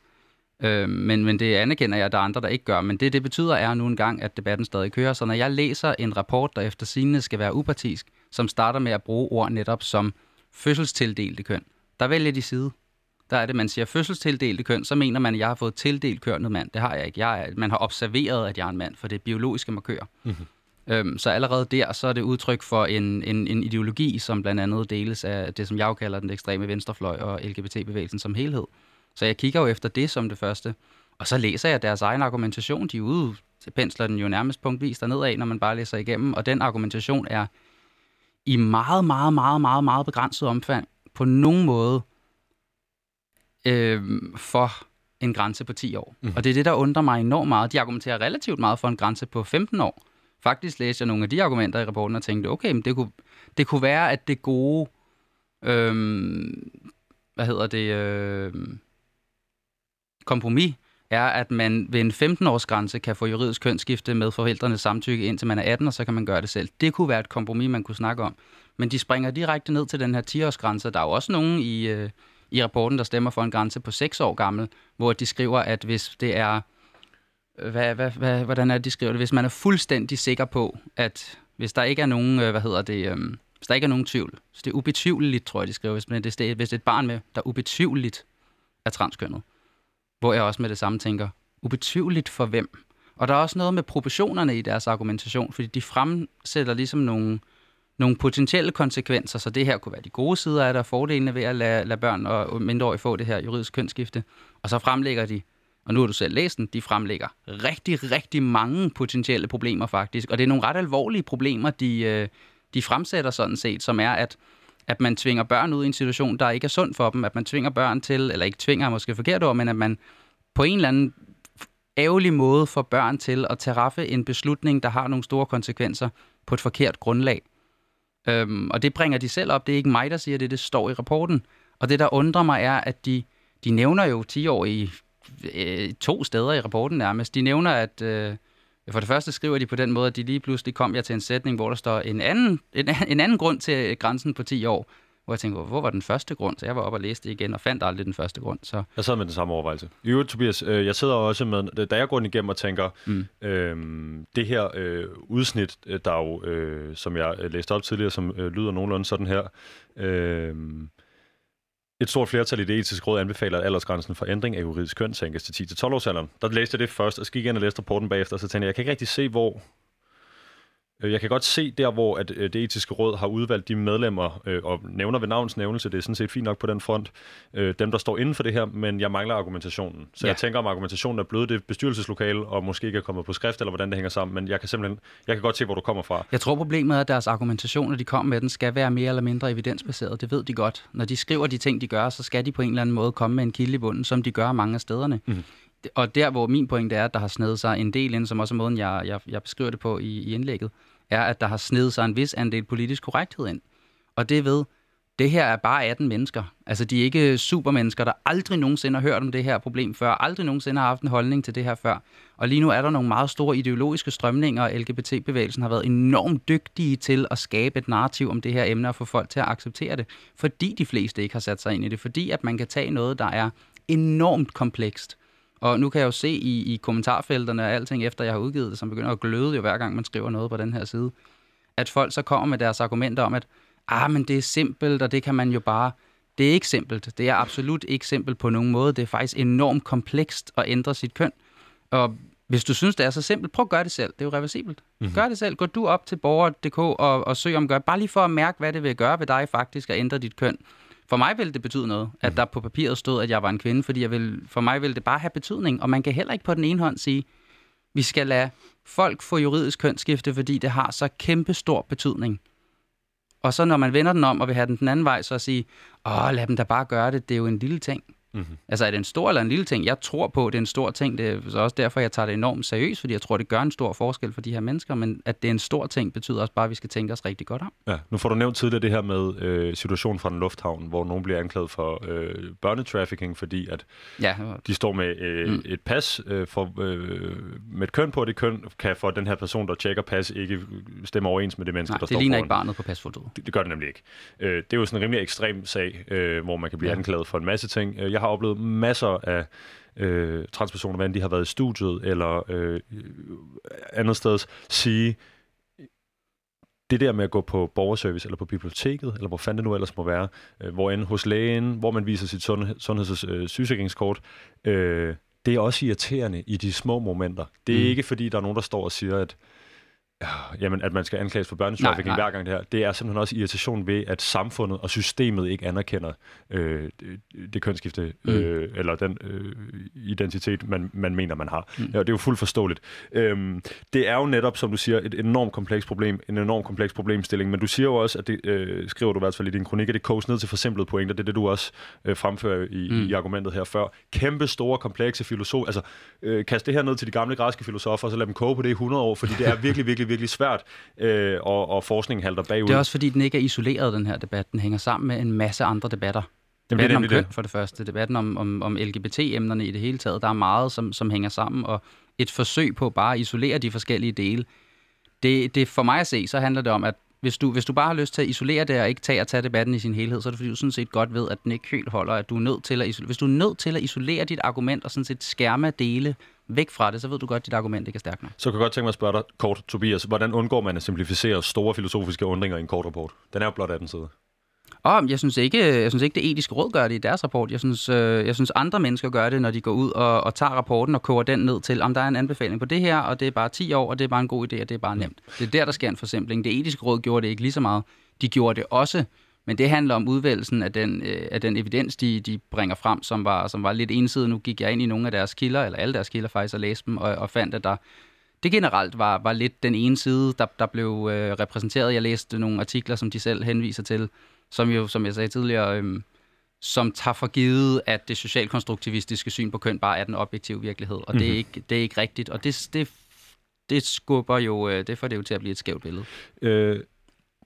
Øh, men, men det anerkender jeg, at der er andre, der ikke gør. Men det, det betyder er nu engang, at debatten stadig kører. Så når jeg læser en rapport, der efter sigende skal være upartisk, som starter med at bruge ord netop som fødselstildelte køn, der vælger de side. Der er det, man siger fødselstildelte køn, så mener man, at jeg har fået tildelt kønnet mand. Det har jeg ikke. Jeg er, man har observeret, at jeg er en mand, for det er biologiske markører. Mm-hmm. Øhm, så allerede der, så er det udtryk for en, en, en ideologi, som blandt andet deles af det, som jeg jo kalder den ekstreme venstrefløj og LGBT-bevægelsen som helhed. Så jeg kigger jo efter det som det første. Og så læser jeg deres egen argumentation. De ude pensler den jo nærmest punktvis derned når man bare læser igennem. Og den argumentation er i meget, meget, meget, meget, meget begrænset omfang på nogen måde øh, for en grænse på 10 år. Mm. Og det er det, der undrer mig enormt meget. De argumenterer relativt meget for en grænse på 15 år. Faktisk læste jeg nogle af de argumenter i rapporten og tænkte, okay, men det kunne, det kunne være, at det gode, øhm, hvad hedder det, øhm, kompromis, er, at man ved en 15-års grænse kan få juridisk kønsskifte med forældrenes samtykke, indtil man er 18, og så kan man gøre det selv. Det kunne være et kompromis, man kunne snakke om. Men de springer direkte ned til den her 10-års grænse. Der er jo også nogen i, øh, i rapporten, der stemmer for en grænse på 6 år gammel, hvor de skriver, at hvis det er øh, hvad, hvad, hvad, hvordan er det, de skriver det? Hvis man er fuldstændig sikker på, at hvis der ikke er nogen, øh, hvad hedder det, øh, hvis der ikke er nogen tvivl, så det er ubetvivligt, tror jeg, de skriver, hvis, men det, hvis det er et barn med, der ubetvivligt er transkønnet. Hvor jeg også med det samme tænker, ubetvivligt for hvem? Og der er også noget med proportionerne i deres argumentation, fordi de fremsætter ligesom nogle, nogle potentielle konsekvenser, så det her kunne være de gode sider af det, og fordelene ved at lade, lade børn og mindreårige få det her juridisk kønsskifte. Og så fremlægger de og nu har du selv læst den, de fremlægger rigtig, rigtig mange potentielle problemer faktisk. Og det er nogle ret alvorlige problemer, de, øh, de fremsætter sådan set, som er, at, at man tvinger børn ud i en situation, der ikke er sund for dem. At man tvinger børn til, eller ikke tvinger måske forkert ord, men at man på en eller anden ærgerlig måde får børn til at træffe en beslutning, der har nogle store konsekvenser på et forkert grundlag. Øhm, og det bringer de selv op. Det er ikke mig, der siger det, det står i rapporten. Og det, der undrer mig, er, at de, de nævner jo 10 år i øh, to steder i rapporten nærmest. De nævner, at øh, for det første skriver de på den måde, at de lige pludselig kom jeg til en sætning, hvor der står en anden, en, en anden grund til grænsen på 10 år. Hvor jeg tænkte, hvor var den første grund? Så jeg var op og læste igen, og fandt aldrig den første grund. Så. Jeg sad med den samme overvejelse. I øvrigt, Tobias, øh, jeg sidder også med, da jeg går den igennem og tænker, mm. øh, det her øh, udsnit, øh, der jo, øh, som jeg øh, læste op tidligere, som øh, lyder nogenlunde sådan her, øh, et stort flertal i det etiske råd anbefaler, at aldersgrænsen for ændring af juridisk køn sænkes til 10-12 års alderen. Der læste jeg det først, og så gik jeg ind og læste rapporten bagefter, og så tænkte jeg, jeg kan ikke rigtig se, hvor jeg kan godt se der, hvor at øh, det etiske råd har udvalgt de medlemmer øh, og nævner ved navns nævnelse. Det er sådan set fint nok på den front. dem, der står inden for det her, men jeg mangler argumentationen. Så ja. jeg tænker, om argumentationen er blevet det bestyrelseslokale, og måske ikke er kommet på skrift, eller hvordan det hænger sammen. Men jeg kan simpelthen, jeg kan godt se, hvor du kommer fra. Jeg tror, problemet er, at deres argumentation, når de kommer med den, skal være mere eller mindre evidensbaseret. Det ved de godt. Når de skriver de ting, de gør, så skal de på en eller anden måde komme med en kilde i bunden, som de gør mange af stederne. Mm og der, hvor min pointe er, at der har snedet sig en del ind, som også er måden, jeg, jeg, jeg beskriver det på i, i indlægget, er, at der har snedet sig en vis andel politisk korrekthed ind. Og det ved, det her er bare 18 mennesker. Altså, de er ikke supermennesker, der aldrig nogensinde har hørt om det her problem før, aldrig nogensinde har haft en holdning til det her før. Og lige nu er der nogle meget store ideologiske strømninger, og LGBT-bevægelsen har været enormt dygtige til at skabe et narrativ om det her emne og få folk til at acceptere det, fordi de fleste ikke har sat sig ind i det, fordi at man kan tage noget, der er enormt komplekst, og nu kan jeg jo se i, i kommentarfelterne og alting, efter jeg har udgivet det, som begynder at gløde jo hver gang man skriver noget på den her side, at folk så kommer med deres argumenter om, at ah, men det er simpelt, og det kan man jo bare... Det er ikke simpelt. Det er absolut ikke simpelt på nogen måde. Det er faktisk enormt komplekst at ændre sit køn. Og hvis du synes, det er så simpelt, prøv at gøre det selv. Det er jo reversibelt. Mm-hmm. Gør det selv. Gå du op til borger.dk og, og søg om gør. Bare lige for at mærke, hvad det vil gøre ved dig faktisk at ændre dit køn. For mig ville det betyde noget, at mhm. der på papiret stod, at jeg var en kvinde, fordi jeg vil, for mig ville det bare have betydning. Og man kan heller ikke på den ene hånd sige, vi skal lade folk få juridisk kønsskifte, fordi det har så kæmpe stor betydning. Og så når man vender den om og vil have den den anden vej, så at sige, åh, lad dem da bare gøre det, det er jo en lille ting. Mm-hmm. Altså er det en stor eller en lille ting? Jeg tror på, at det er en stor ting. Det er så også derfor, jeg tager det enormt seriøst, fordi jeg tror, det gør en stor forskel for de her mennesker, men at det er en stor ting, betyder også bare, at vi skal tænke os rigtig godt om. Ja, nu får du nævnt tidligere det her med øh, situationen fra en lufthavn, hvor nogen bliver anklaget for øh, børnetrafficking, fordi at ja. de står med øh, mm. et pas øh, for, øh, med et køn på, og det køn kan for den her person, der tjekker pas, ikke stemme overens med det menneske, Nej, der det står ligner foran. ikke barnet på pasfotoet. Det, det gør det nemlig ikke. Øh, det er jo sådan en rimelig ekstrem sag, øh, hvor man kan blive ja. anklaget for en masse ting. Øh, jeg har oplevet masser af øh, transpersoner, hvad de har været i studiet eller øh, andet sted, sige, det der med at gå på borgerservice, eller på biblioteket, eller hvor fanden det nu ellers må være, øh, hvor end hos lægen, hvor man viser sit sundhed, sundheds- og øh, sygesikringskort, øh, det er også irriterende i de små momenter. Det er mm. ikke, fordi der er nogen, der står og siger, at jamen, at man skal anklages for børnetrafficking hver gang det her. Det er simpelthen også irritation ved, at samfundet og systemet ikke anerkender øh, det, det kønsskifte, mm. øh, eller den øh, identitet, man, man mener, man har. Mm. Ja, det er jo fuldt forståeligt. Øhm, det er jo netop, som du siger, et enormt komplekst problem, en enorm kompleks problemstilling, men du siger jo også, at det øh, skriver du i hvert fald i din kronik, at det koges ned til forsimplede pointer. Det er det, du også øh, fremfører i, mm. i argumentet her før. Kæmpe store, komplekse filosofer. Altså, øh, kast det her ned til de gamle græske filosofer, og så lad dem koge på det i 100 år, fordi det er virkelig, virkelig virkelig, virkelig svært, øh, og, og forskningen halter bagud. Det er også fordi, den ikke er isoleret, den her debat. Den hænger sammen med en masse andre debatter. Debatten Jamen, det om køn, for det første. Debatten om, om, om LGBT-emnerne i det hele taget. Der er meget, som, som hænger sammen, og et forsøg på bare at isolere de forskellige dele. Det, det for mig at se, så handler det om, at hvis du, hvis du bare har lyst til at isolere det og ikke tage og tage debatten i sin helhed, så er det fordi, du sådan set godt ved, at den ikke helt holder, at du er nødt til at isolere. Hvis du er nødt til at isolere dit argument og sådan set skærme dele væk fra det, så ved du godt, at dit argument ikke er stærkt nok. Så kan jeg godt tænke mig at spørge dig kort, Tobias. Hvordan undgår man at simplificere store filosofiske undringer i en kort rapport? Den er jo blot af den side. Og jeg synes ikke, jeg synes ikke det etiske råd gør det i deres rapport. Jeg synes, øh, jeg synes andre mennesker gør det, når de går ud og, og tager rapporten og koger den ned til, om der er en anbefaling på det her, og det er bare 10 år, og det er bare en god idé, og det er bare nemt. Det er der, der sker en forsimpling. Det etiske råd gjorde det ikke lige så meget. De gjorde det også, men det handler om udvælgelsen af den, øh, af den evidens, de, de bringer frem, som var, som var lidt ensidig. Nu gik jeg ind i nogle af deres kilder, eller alle deres kilder faktisk, og læste dem, og, og fandt, at der, det generelt var, var lidt den ene side, der, der blev øh, repræsenteret. Jeg læste nogle artikler, som de selv henviser til, som jo, som jeg sagde tidligere, øhm, som tager for givet, at det socialkonstruktivistiske syn på køn bare er den objektive virkelighed, og mm-hmm. det, er mhm. ikke, det er ikke rigtigt, og det, det, det skubber jo, øh, det får det jo til at blive et skævt billede. Øh,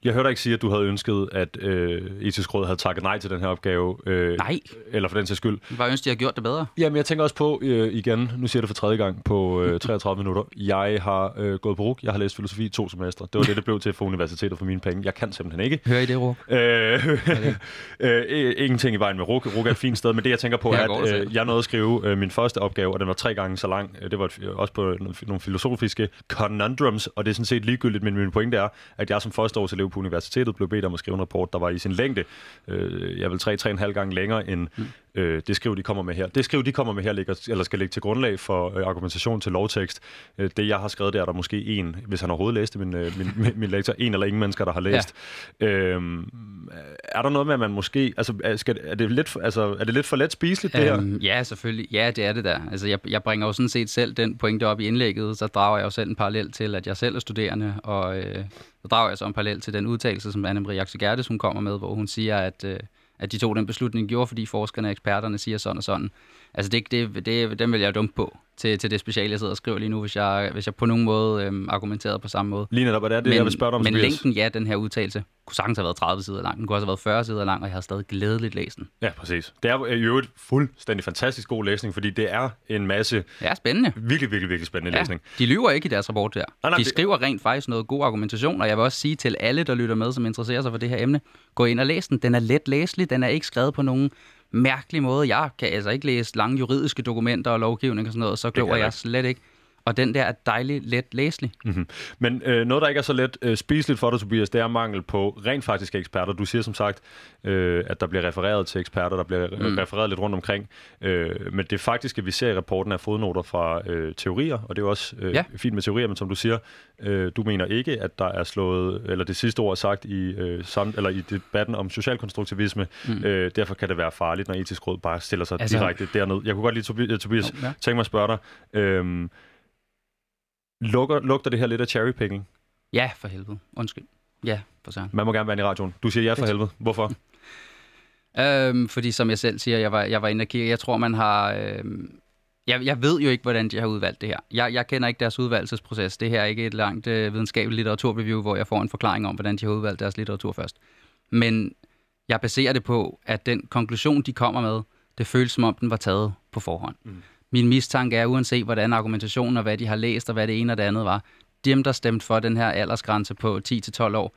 jeg hørte ikke sige, at du havde ønsket, at øh, etisk råd havde takket nej til den her opgave. Øh, nej. Eller for den sags skyld. Jeg bare ønske, de har gjort det bedre. Jamen, jeg tænker også på, øh, igen, nu siger jeg det for tredje gang på øh, 33 minutter. Jeg har øh, gået på RUG. Jeg har læst filosofi i to semestre. Det var det, det blev til for universitetet for mine penge. Jeg kan simpelthen ikke. Hører I det, RUG? Øh, øh, ingenting i vejen med RUG. RUG er et fint sted, men det, jeg tænker på, er, at øh, jeg nåede at skrive øh, min første opgave, og den var tre gange så lang. Det var et, også på nogle filosofiske conundrums, og det er sådan set ligegyldigt, men min pointe er, at jeg som første på universitetet blev bedt om at skrive en rapport, der var i sin længde, øh, jeg vil 3-3,5 gange længere end mm. øh, det skriv, de kommer med her. Det skriv, de kommer med her, ligger, eller skal ligge til grundlag for øh, argumentation til lovtekst. Øh, det, jeg har skrevet, der er der måske en, hvis han overhovedet læste min, øh, min, min, min lektor, en eller ingen mennesker, der har læst. Ja. Øh, er der noget med, at man måske, altså, er, skal, er, det, lidt, altså, er det lidt for let spiseligt, det øhm, her? Ja, selvfølgelig. Ja, det er det der. Altså, jeg, jeg bringer jo sådan set selv den pointe op i indlægget, så drager jeg jo selv en parallel til, at jeg selv er studerende, og øh, så drager jeg så en parallel til den udtalelse, som Anne-Marie Jaxe Gerdes, hun kommer med, hvor hun siger, at, øh, at de tog den beslutning, de gjorde, fordi forskerne og eksperterne siger sådan og sådan. Altså, det, det, det, den vil jeg dumt på til, til det speciale, jeg sidder og skriver lige nu, hvis jeg, hvis jeg på nogen måde øhm, argumenterede på samme måde. Lige netop, og det er det, men, jeg vil spørge dig om. Men længden, ja, den her udtalelse, kunne sagtens have været 30 sider lang. Den kunne også have været 40 sider lang, og jeg har stadig glædeligt læst den. Ja, præcis. Det er jo et fuldstændig fantastisk god læsning, fordi det er en masse... Ja, spændende. Virkelig, virkelig, virkelig spændende ja, læsning. De lyver ikke i deres rapport der. Nej, nej, de skriver rent faktisk noget god argumentation, og jeg vil også sige til alle, der lytter med, som interesserer sig for det her emne, gå ind og læs den. Den er let læselig, den er ikke skrevet på nogen mærkelig måde. Jeg kan altså ikke læse lange juridiske dokumenter og lovgivning og sådan noget, så klog jeg slet ikke. Og den der er dejligt let læselig. Mm-hmm. Men øh, noget, der ikke er så let øh, spiseligt for dig, Tobias, det er mangel på rent faktiske eksperter. Du siger som sagt, øh, at der bliver refereret til eksperter, der bliver mm. refereret lidt rundt omkring. Øh, men det faktiske, vi ser i rapporten, er fodnoter fra øh, teorier, og det er jo også øh, ja. fint med teorier, men som du siger, øh, du mener ikke, at der er slået, eller det sidste ord er sagt i, øh, sam, eller i debatten om socialkonstruktivisme. Mm. Øh, derfor kan det være farligt, når etisk råd bare stiller sig altså, direkte derned. Jeg kunne godt lide, Tobias, ja. tænke mig at spørge dig, øh, Lukker, lugter det her lidt af cherrypicking? Ja, for helvede. Undskyld. Ja, for så. Man må gerne være i radioen. Du siger ja for helvede. Hvorfor? øhm, fordi som jeg selv siger, jeg var, jeg var inde og kigge. Jeg tror, man har... Øhm, jeg, jeg ved jo ikke, hvordan de har udvalgt det her. Jeg, jeg kender ikke deres udvalgelsesproces. Det her er ikke et langt øh, videnskabeligt litteraturreview, hvor jeg får en forklaring om, hvordan de har udvalgt deres litteratur først. Men jeg baserer det på, at den konklusion, de kommer med, det føles som om, den var taget på forhånd. Mm min mistanke er, uanset hvordan argumentationen og hvad de har læst og hvad det ene og det andet var, dem, der stemte for den her aldersgrænse på 10-12 år,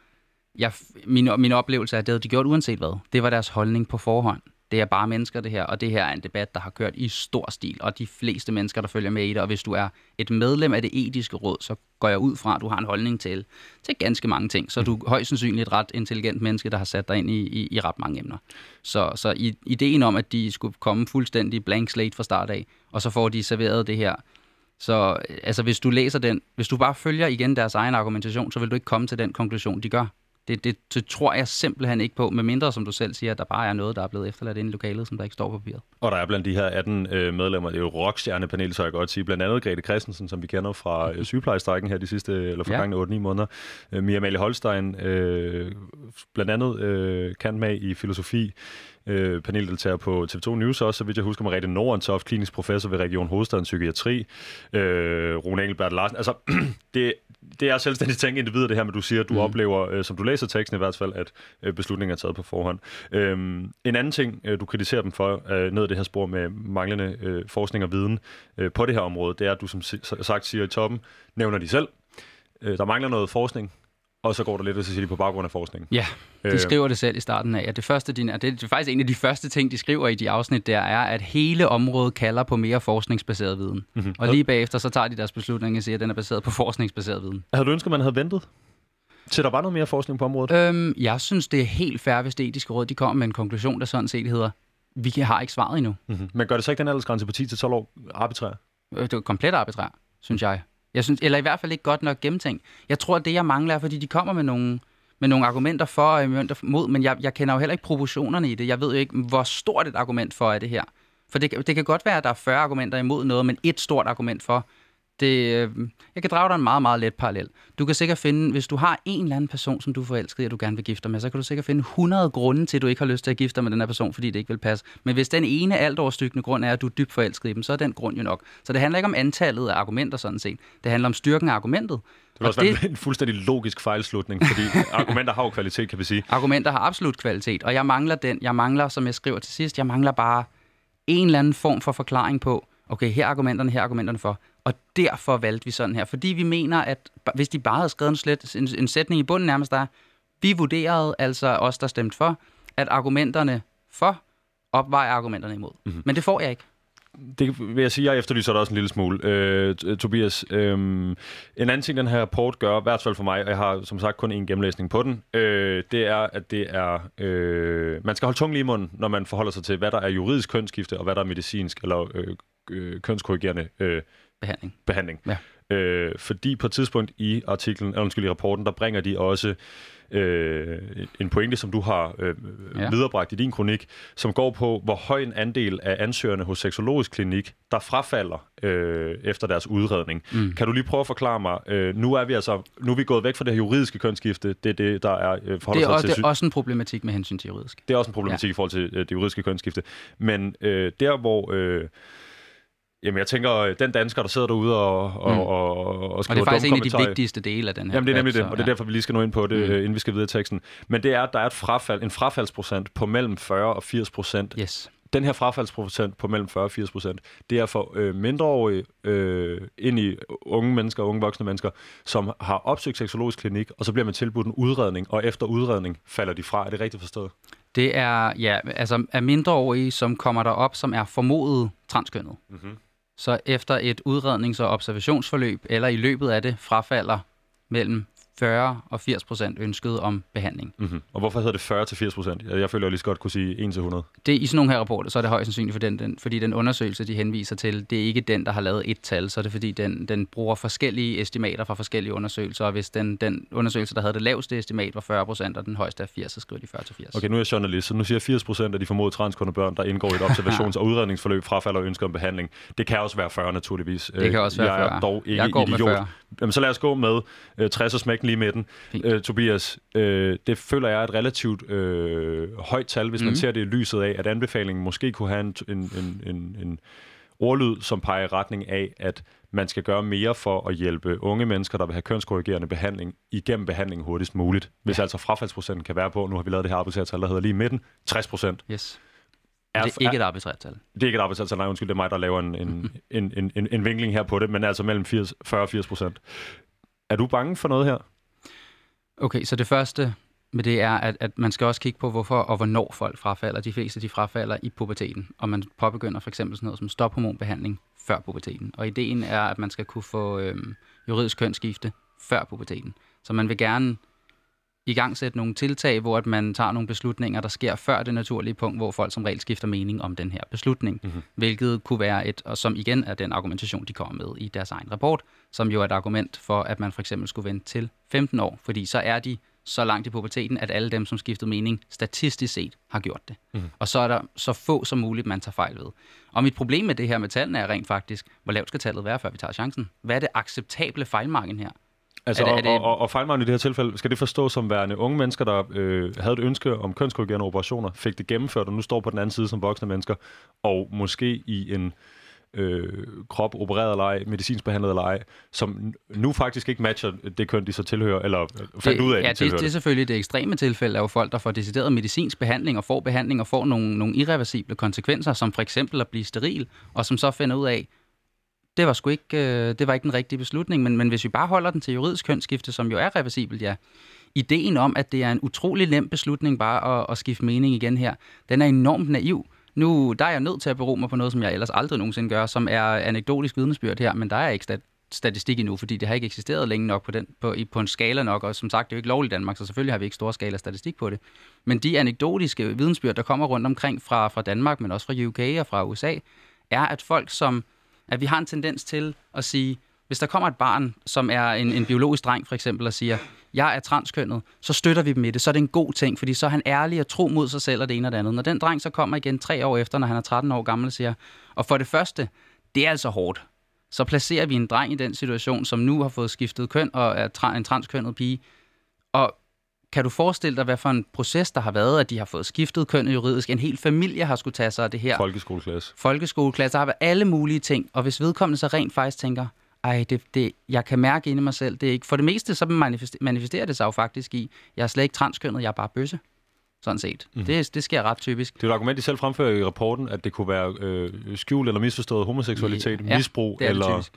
jeg, min, min oplevelse er, at det havde de gjort uanset hvad. Det var deres holdning på forhånd. Det er bare mennesker, det her, og det her er en debat, der har kørt i stor stil, og de fleste mennesker, der følger med i det, og hvis du er et medlem af det etiske råd, så går jeg ud fra, at du har en holdning til, til ganske mange ting, så du er højst sandsynligt et ret intelligent menneske, der har sat dig ind i, i, i ret mange emner. Så, så i, ideen om, at de skulle komme fuldstændig blank slate fra start af, og så får de serveret det her, så øh, altså, hvis du læser den, hvis du bare følger igen deres egen argumentation, så vil du ikke komme til den konklusion, de gør. Det, det, det tror jeg simpelthen ikke på, medmindre, som du selv siger, at der bare er noget, der er blevet efterladt inde i lokalet, som der ikke står på papiret. Og der er blandt de her 18 øh, medlemmer, det er jo rockstjernepanel, så jeg godt sige, blandt andet Grete Christensen, som vi kender fra øh, sygeplejestrækken her de sidste, eller forgangne ja. 8-9 måneder. Øh, Mia Amalie Holstein, øh, blandt andet øh, kan med i filosofi, øh, paneldeltager på TV2 News også, så vidt jeg husker, Mariette Nordentoft, klinisk professor ved Region Hovedstaden Psykiatri, øh, Rune Engelbert Larsen. Altså, det, det er selvstændigt tænke individer, det her, men du siger, at du mm. oplever, øh, som du læser teksten i hvert fald, at øh, beslutningen er taget på forhånd. Øhm, en anden ting, øh, du kritiserer dem for, øh, ned i det her spor med manglende øh, forskning og viden øh, på det her område, det er, at du som sagt siger i toppen, nævner de selv. Øh, der mangler noget forskning, og så går der lidt, og så siger de på baggrund af forskningen. Ja, de øh. skriver det selv i starten af. At det, første, de, det er faktisk en af de første ting, de skriver i de afsnit, der er, at hele området kalder på mere forskningsbaseret viden. Mm-hmm. Og lige bagefter, så tager de deres beslutning og siger, at den er baseret på forskningsbaseret viden. Havde du ønsket, at man havde ventet? Til der var noget mere forskning på området? Øhm, jeg synes, det er helt fair, hvis det etiske råd de kommer med en konklusion, der sådan set hedder, vi har ikke svaret endnu. Mm-hmm. Men gør det så ikke den aldersgrænse på 10-12 år arbitrær? Øh, det er komplet arbitrær, synes jeg. Jeg synes, eller i hvert fald ikke godt nok gennemtænkt. Jeg tror, at det, jeg mangler, er, fordi de kommer med nogle, med nogle argumenter for og argumenter mod, men jeg, jeg kender jo heller ikke proportionerne i det. Jeg ved jo ikke, hvor stort et argument for er det her. For det, det kan godt være, at der er 40 argumenter imod noget, men et stort argument for, det, øh, jeg kan drage dig en meget, meget let parallel. Du kan sikkert finde, hvis du har en eller anden person, som du er forelsket i, og du gerne vil gifte dig med, så kan du sikkert finde 100 grunde til, at du ikke har lyst til at gifte dig med den her person, fordi det ikke vil passe. Men hvis den ene alt overstykkende grund er, at du er dybt forelsket i dem, så er den grund jo nok. Så det handler ikke om antallet af argumenter sådan set. Det handler om styrken af argumentet. Det vil også det... være en fuldstændig logisk fejlslutning, fordi argumenter har jo kvalitet, kan vi sige. Argumenter har absolut kvalitet, og jeg mangler den. Jeg mangler, som jeg skriver til sidst, jeg mangler bare en eller anden form for forklaring på, okay, her er argumenterne, her er argumenterne for. Og derfor valgte vi sådan her, fordi vi mener, at hvis de bare havde skrevet en, slet, en, en sætning i bunden nærmest der, vi vurderede, altså os, der stemte for, at argumenterne for opvejer argumenterne imod. Mm-hmm. Men det får jeg ikke. Det vil jeg sige, jeg efterlyser det også en lille smule. Øh, Tobias, øh, en anden ting, den her rapport gør, i hvert fald for mig, og jeg har som sagt kun en gennemlæsning på den, øh, det er, at det er, øh, man skal holde tungen lige i munden, når man forholder sig til, hvad der er juridisk kønsskifte, og hvad der er medicinsk eller øh, øh, kønskorrigerende øh, behandling. behandling. Ja. Øh, fordi på et tidspunkt i artiklen, eller undskyld, i rapporten, der bringer de også øh, en pointe, som du har øh, ja. viderebragt i din kronik, som går på, hvor høj en andel af ansøgerne hos seksologisk klinik, der frafalder øh, efter deres udredning. Mm. Kan du lige prøve at forklare mig, øh, nu er vi altså, nu er vi gået væk fra det her juridiske kønsskifte, det er det, der er øh, det er, også, til, det er også en problematik med hensyn til juridisk. Det er også en problematik ja. i forhold til øh, det juridiske kønsskifte. Men øh, der, hvor... Øh, Jamen, jeg tænker, øh, den dansker, der sidder derude og, og, mm. og, og skriver Og det er faktisk en af de vigtigste dele af den her Jamen, det er nemlig det, og det er derfor, vi lige skal nå ind på det, mm. Øh, inden vi skal videre i teksten. Men det er, at der er et frafald, en frafaldsprocent på mellem 40 og 80 procent. Yes. Den her frafaldsprocent på mellem 40 og 80 procent, det er for øh, mindreårige øh, ind i unge mennesker, unge voksne mennesker, som har opsøgt seksologisk klinik, og så bliver man tilbudt en udredning, og efter udredning falder de fra. Er det rigtigt forstået? Det er, ja, altså er mindreårige, som kommer der op, som er formodet transkønnet. Mm-hmm så efter et udrednings- og observationsforløb, eller i løbet af det, frafalder mellem 40 og 80 procent ønsket om behandling. Mm-hmm. Og hvorfor hedder det 40 til 80 procent? Jeg, jeg føler, jeg lige så godt kunne sige 1 til 100. Det, I sådan nogle her rapporter, så er det højst sandsynligt, for den, den, fordi den undersøgelse, de henviser til, det er ikke den, der har lavet et tal, så er det fordi, den, den bruger forskellige estimater fra forskellige undersøgelser, og hvis den, den undersøgelse, der havde det laveste estimat, var 40 procent, og den højeste er 80, så skriver de 40 til 80. Okay, nu er jeg journalist, så nu siger jeg 80 procent af de formodede transkundede børn, der indgår i et observations- og udredningsforløb, frafalder og ønsker om behandling. Det kan også være 40, naturligvis. Det kan også være jeg 40. er dog ikke Jeg går med idiot. 40. Jamen, så lad os gå med øh, 60 og smækken lige midten. Fint. Øh, Tobias, øh, det føler jeg er et relativt øh, højt tal, hvis mm. man Mhm. ser det i lyset af, at anbefalingen måske kunne have en, en, en, en, en ordlyd, som peger i retning af, at man skal gøre mere for at hjælpe unge mennesker, der vil have kønskorrigerende behandling, igennem behandling hurtigst muligt. Hvis ja. altså frafaldsprocenten kan være på, nu har vi lavet det her arbejdstal, der hedder lige midten, 60 procent. Yes. Er, det er ikke et arbitrært tal. Det er ikke et arbejdstal, nej, undskyld, det er mig, der laver en, en, en, en, en, en vinkling her på det, men altså mellem 80, 40 og 80 procent. Er du bange for noget her? Okay, så det første med det er, at, at man skal også kigge på, hvorfor og hvornår folk frafalder. De fleste de frafalder i puberteten, og man påbegynder for eksempel sådan noget som stophormonbehandling før puberteten. Og ideen er, at man skal kunne få øhm, juridisk kønsskifte før puberteten. Så man vil gerne i gang sætte nogle tiltag, hvor at man tager nogle beslutninger, der sker før det naturlige punkt, hvor folk som regel skifter mening om den her beslutning. Mm-hmm. Hvilket kunne være et, og som igen er den argumentation, de kommer med i deres egen rapport, som jo er et argument for, at man for eksempel skulle vente til 15 år, fordi så er de så langt i puberteten, at alle dem, som skiftede mening, statistisk set har gjort det. Mm. Og så er der så få som muligt, man tager fejl ved. Og mit problem med det her med tallene er rent faktisk, hvor lavt skal tallet være, før vi tager chancen? Hvad er det acceptable fejlmargen her? Altså, Er det- og, er det- og, og, og fejlmargen i det her tilfælde, skal det forstås som værende unge mennesker, der øh, havde et ønske om kønskorrigerende operationer, fik det gennemført, og nu står på den anden side som voksne mennesker, og måske i en øh, krop opereret eller ej, medicinsk behandlet eller ej, som nu faktisk ikke matcher det køn, de så tilhører, eller fandt ud af, ja, de det, tilhører det er selvfølgelig det ekstreme tilfælde, er jo folk, der får decideret medicinsk behandling og får behandling og får nogle, nogle irreversible konsekvenser, som for eksempel at blive steril, og som så finder ud af, det var sgu ikke, øh, det var ikke den rigtige beslutning, men, men hvis vi bare holder den til juridisk kønsskifte, som jo er reversibelt, ja, ideen om, at det er en utrolig nem beslutning bare at, at skifte mening igen her, den er enormt naiv. Nu der er jeg nødt til at bero mig på noget, som jeg ellers aldrig nogensinde gør, som er anekdotisk vidnesbyrd her, men der er ikke stat- statistik endnu, fordi det har ikke eksisteret længe nok på, den, på, i- på en skala nok, og som sagt, det er jo ikke lovligt i Danmark, så selvfølgelig har vi ikke store skala statistik på det. Men de anekdotiske vidensbyrd, der kommer rundt omkring fra, fra Danmark, men også fra UK og fra USA, er, at folk som, at vi har en tendens til at sige, hvis der kommer et barn, som er en, en biologisk dreng for eksempel, og siger, jeg er transkønnet, så støtter vi dem i det. Så er det en god ting, fordi så er han ærlig og tro mod sig selv og det ene og det andet. Når den dreng så kommer igen tre år efter, når han er 13 år gammel, og siger, og for det første, det er altså hårdt. Så placerer vi en dreng i den situation, som nu har fået skiftet køn og er tra- en transkønnet pige. Og kan du forestille dig, hvad for en proces der har været, at de har fået skiftet kønnet juridisk? En hel familie har skulle tage sig af det her folkeskoleklasse. folkeskoleklasse, har været alle mulige ting, og hvis vedkommende så rent faktisk tænker, ej, det, det, jeg kan mærke inde i mig selv, det er ikke, for det meste så manifester, manifesterer det sig jo faktisk i, jeg er slet ikke transkønnet, jeg er bare bøsse, sådan set. Mm. Det, det sker ret typisk. Det er et argument, de selv fremfører i rapporten, at det kunne være øh, skjult eller misforstået homoseksualitet, Ja, misbrug, Det er det eller typisk.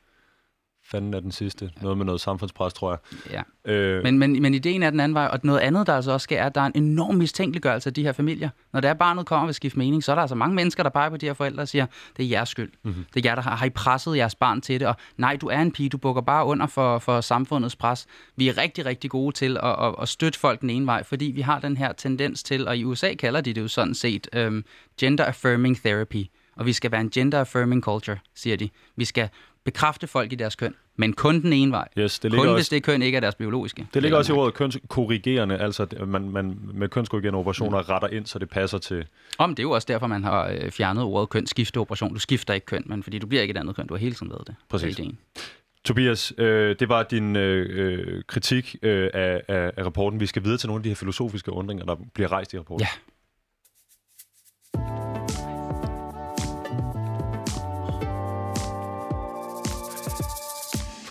Fanden er den sidste, noget med noget samfundspres, tror jeg. Ja. Øh, Men, men, men ideen er den anden vej, og noget andet, der altså også sker, er, at der er en enorm mistænkeliggørelse af de her familier. Når det er barnet kommer og vil skifte mening, så er der altså mange mennesker, der peger på de her forældre og siger, det er jeres skyld. Mhm. Mm-hmm. Det er jer, der har, har I presset jeres barn til det, og nej, du er en pige, du bukker bare under for, for samfundets pres. Vi er rigtig, rigtig gode til at, at, at støtte folk den ene vej, fordi vi har den her tendens til, og i USA kalder de det jo sådan set, um, gender affirming therapy. Og vi skal være en gender affirming culture, siger de. Vi skal bekræfte folk i deres køn, men kun den ene vej. yes, det Kun ligger hvis også, det køn ikke er deres biologiske. det ligger også i ordet kønskorrigerende, altså man, man med kønskorrigerende operationer Mm. retter ind, så det passer til... Om det er jo også derfor, man har øh, fjernet ordet kønsskifteoperation. Du skifter ikke køn, men fordi du bliver ikke et andet køn. Du har hele tiden været det. Præcis. Det er. Tobias, øh, det var din øh, øh, kritik øh, af, af, af rapporten. Vi skal videre til nogle af de her filosofiske undringer, der bliver rejst i rapporten. Ja.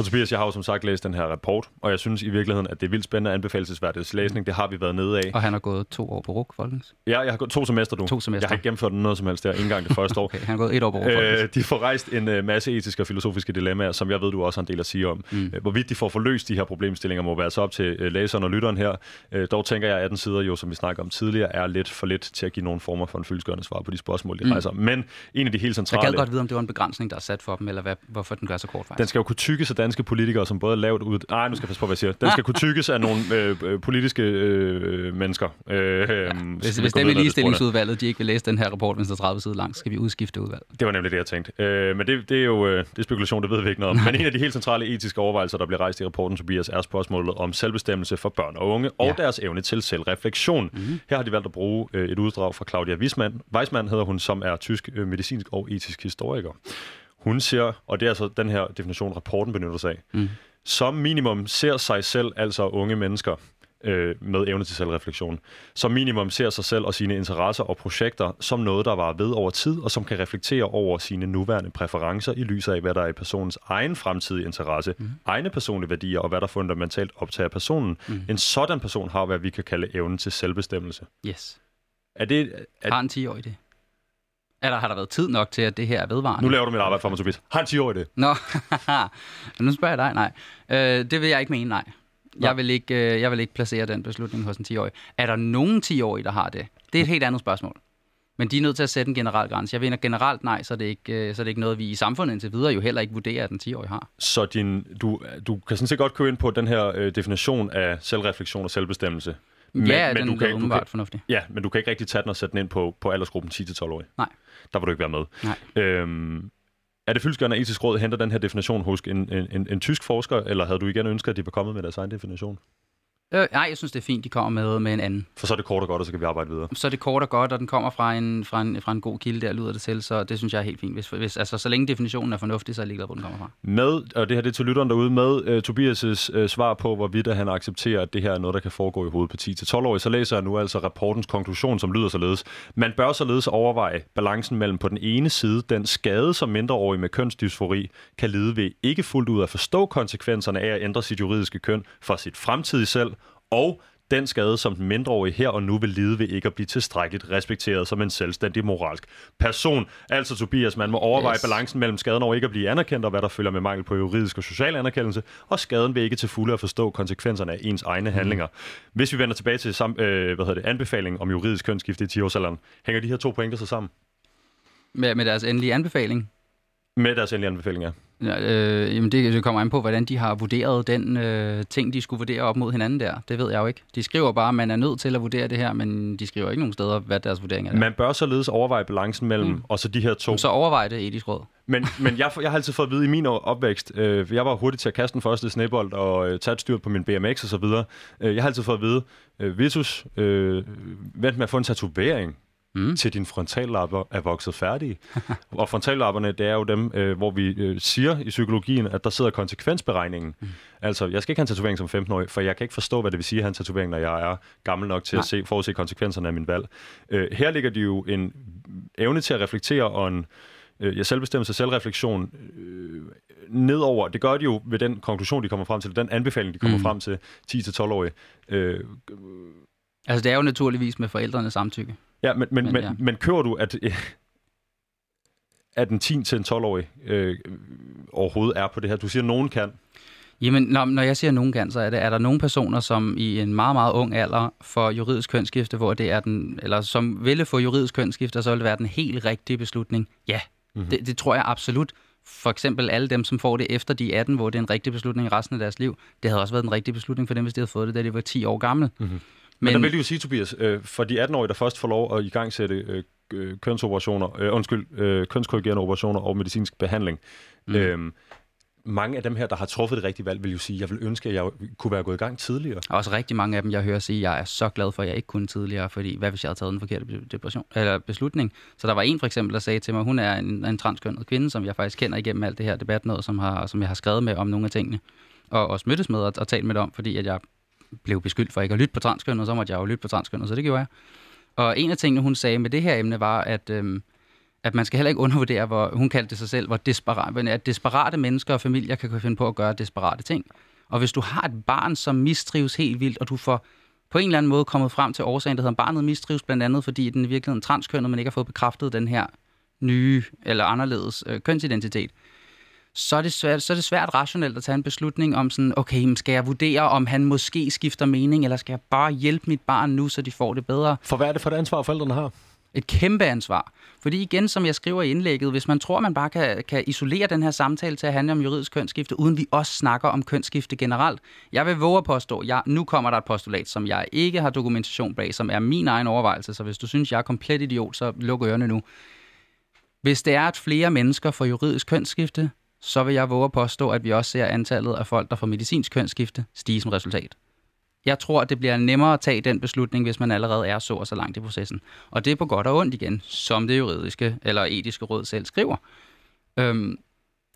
Tobias, jeg har jo som sagt læst den her rapport, og jeg synes i virkeligheden, at det er vildt spændende anbefalesværdigt læsning. Det har vi været nede af. Og han har gået to år på RUK, folkens. Ja, jeg har gået to semester, du. To semester. Jeg har ikke gennemført noget som helst der, ikke engang det første år. Okay, han har gået et år på RUK. Øh, de får rejst en øh, masse etiske og filosofiske dilemmaer, som jeg ved, du også har en del at sige om. Mm. Øh, hvorvidt de får forløst de her problemstillinger, må være så op til øh, læseren og lytteren her. Øh, dog tænker jeg, at 18 sider, jo, som vi snakker om tidligere, er lidt for lidt til at give nogle former for en fyldskørende svar på de spørgsmål, de mm. rejser. Men en af de helt Jeg centrale... gad godt vide, om det var en begrænsning, der er sat for dem, eller hvad, hvorfor den gør så kort, faktisk. Den skal jo kunne tykkes af danske politikere, som både er lavt ud... Nej, nu skal jeg passe på, hvad jeg siger. Den skal kunne tykkes af nogle øh, øh, politiske øh, mennesker. Øh, ja, Hvis, hvis dem i ligestillingsudvalget, de ikke vil læse den her rapport, hvis der er 30 sider lang, skal vi udskifte udvalg. Det var nemlig det, jeg tænkte. Øh, men det, det er jo øh, det er spekulation, det ved vi ikke noget om. Men en af de helt centrale etiske overvejelser, der bliver rejst i rapporten, Tobias, er spørgsmålet om selvbestemmelse for børn og unge, og Ja. deres evne til selvreflektion. Mm-hmm. Her har de valgt at bruge øh, et uddrag fra Claudia Wiesmann. Weismann hedder hun, som er tysk øh, medicinsk og etisk historiker. Hun siger, og det er altså den her definition, rapporten benytter sig af, mm. som minimum ser sig selv, altså unge mennesker, øh, med evne til selvreflektion, som minimum ser sig selv og sine interesser og projekter som noget, der var ved over tid, og som kan reflektere over sine nuværende præferencer i lyset af, hvad der er i personens egen fremtidige interesse, mm. egne personlige værdier og hvad der fundamentalt optager personen. Mm. En sådan person har, hvad vi kan kalde evnen til selvbestemmelse. Yes. Er det... Er, Har en 10-årig det? Eller har der været tid nok til, at det her er vedvarende? nu laver du mit arbejde for mig, Tobias. Har en 10 år i det? Nå, nu spørger jeg dig, nej. Øh, det vil jeg ikke mene, nej. Jeg vil ikke, øh, jeg vil ikke placere den beslutning hos en 10-årig. Er der nogen 10-årige, der har det? Det er et helt andet spørgsmål. Men de er nødt til at sætte en generel grænse. Jeg mener generelt nej, så er det ikke, øh, så er det ikke noget, vi i samfundet indtil videre jo heller ikke vurderer, at en 10-årig har. Så din, du, du kan sådan set godt købe ind på den her øh, definition af selvreflektion og selvbestemmelse. Men, ja, men den du kan, du umiddelbart kan, fornuftig. ja, men du kan ikke rigtig tage den og sætte den ind på, på aldersgruppen 10-12-årige. Nej. Der vil du ikke være med. Nej. Øhm, er det fyldskørende etisk råd henter den her definition hos en, en, en, en tysk forsker, eller havde du igen ønsket, at de var kommet med deres egen definition? Øh, nej, jeg synes, det er fint, de kommer med, med en anden. For så er det kort og godt, og så kan vi arbejde videre. Så er det kort og godt, og den kommer fra en, fra en, fra en god kilde, der lyder det til, så det synes jeg er helt fint. Hvis, hvis, altså, så længe definitionen er fornuftig, så er jeg ligeglad, hvor den kommer fra. Med, og det her det er til lytteren derude, med uh, Tobias' uh, svar på, hvorvidt han accepterer, at det her er noget, der kan foregå i hovedet på 10-12-årige, så læser jeg nu altså rapportens konklusion, som lyder således. Man bør således overveje balancen mellem på den ene side den skade, som mindreårige med kønsdysfori kan lide ved ikke fuldt ud at forstå konsekvenserne af at ændre sit juridiske køn for sit fremtidige selv, og den skade, som den mindreårige her og nu vil lide ved ikke at blive tilstrækkeligt respekteret som en selvstændig moralsk person. Altså Tobias, man må overveje yes. Balancen mellem skaden over ikke at blive anerkendt, og hvad der følger med mangel på juridisk og social anerkendelse, og skaden ved ikke til fulde at forstå konsekvenserne af ens egne mm. handlinger. Hvis vi vender tilbage til sam, øh, hvad hedder det, anbefalingen om juridisk kønsskifte i 10-årsalderen, hænger de her to pointer så sammen? Med, med deres endelige anbefaling. Med deres endelige anbefalinger. Ja, øh, jamen det, kommer an på, hvordan de har vurderet den øh, ting, de skulle vurdere op mod hinanden der. Det ved jeg jo ikke. De skriver bare, at man er nødt til at vurdere det her, men de skriver ikke nogen steder, hvad deres vurdering er. Der. Man bør således overveje balancen mellem mm. og så de her to. Så overvej det etisk råd. Men, men jeg, jeg har altid fået at vide i min opvækst, øh, jeg var hurtig til at kaste den første snebold og øh, tage et styr på min BMX og så videre. Øh, jeg har altid fået at vide, øh, Vitus, øh, vent med at få en tatovering, mm. til din frontallapper er vokset færdige. og frontallapperne, det er jo dem, øh, hvor vi øh, siger i psykologien, at der sidder konsekvensberegningen. Mm. Altså, jeg skal ikke have en tatovering som 15-årig, for jeg kan ikke forstå, hvad det vil sige at have en tatovering, når jeg er gammel nok til Nej. at se, forudse konsekvenserne af min valg. Øh, her ligger de jo en evne til at reflektere og en øh, selvbestemmelse og selvreflektion øh, nedover. Det gør de jo ved den konklusion, de kommer frem til, den anbefaling, de kommer mm. frem til 10-12-årige. Øh, Altså det er jo naturligvis med forældrenes samtykke. Ja, men, men, Men men, ja. men, kører du, at, at en 10-12-årig øh, overhovedet er på det her? Du siger, at nogen kan. Jamen, når, når jeg siger nogen kan, så er, det, er der nogle personer, som i en meget, meget ung alder får juridisk kønsskifte, hvor det er den, eller som ville få juridisk kønsskifte, så vil det være den helt rigtige beslutning. Ja, mm-hmm. det, det tror jeg absolut. For eksempel alle dem, som får det efter de er 18, hvor det er en rigtig beslutning resten af deres liv. Det havde også været en rigtig beslutning for dem, hvis de havde fået det, da de var 10 år gamle. Mm-hmm. Men, men der vil du jo sige, Tobias, øh, for de 18-årige, der først får lov at i gang sætte øh, øh, kønsoperationer, øh, undskyld, øh, kønskorrigerende operationer og medicinsk behandling, mm. øh, mange af dem her, der har truffet det rigtige valg, vil jo sige, jeg vil ønske, at jeg kunne være gået i gang tidligere. Og også rigtig mange af dem, jeg hører sige, at jeg er så glad for, at jeg ikke kunne tidligere, fordi hvad hvis jeg havde taget den forkerte depression, eller beslutning? Så der var en for eksempel, der sagde til mig, hun er en, en transkønnet kvinde, som jeg faktisk kender igennem alt det her debat, noget, som, har, som jeg har skrevet med om nogle af tingene, og også mødtes med og, og talt med det om, fordi at jeg blev beskyldt for ikke at lytte på transkønnet, og så måtte jeg jo lytte på transkønnet, så det gjorde jeg. Og en af tingene, hun sagde med det her emne, var, at, øhm, at man skal heller ikke undervurdere, hvor hun kaldte det sig selv, hvor desperat, at desperate mennesker og familier kan finde på at gøre desperate ting. Og hvis du har et barn, som mistrives helt vildt, og du får på en eller anden måde kommet frem til årsagen, der hedder, barnet mistrives blandt andet, fordi den i virkeligheden transkønnet, man ikke har fået bekræftet den her nye eller anderledes øh, kønsidentitet, så er, det svært, så er det svært rationelt at tage en beslutning om sådan, okay, skal jeg vurdere, om han måske skifter mening, eller skal jeg bare hjælpe mit barn nu, så de får det bedre? For hvad er det for et ansvar, forældrene har? Et kæmpe ansvar. Fordi igen, som jeg skriver i indlægget, hvis man tror, man bare kan, kan isolere den her samtale til at handle om juridisk kønsskifte, uden vi også snakker om kønsskifte generelt. Jeg vil våge at påstå, jeg, nu kommer der et postulat, som jeg ikke har dokumentation bag, som er min egen overvejelse, så hvis du synes, jeg er komplet idiot, så luk ørerne nu. Hvis det er, at flere mennesker får juridisk kønsskifte, så vil jeg våge at påstå, at vi også ser antallet af folk, der får medicinsk kønsskifte, stige som resultat. Jeg tror, at det bliver nemmere at tage den beslutning, hvis man allerede er så og så langt i processen. Og det er på godt og ondt igen, som det juridiske eller etiske råd selv skriver. Øhm,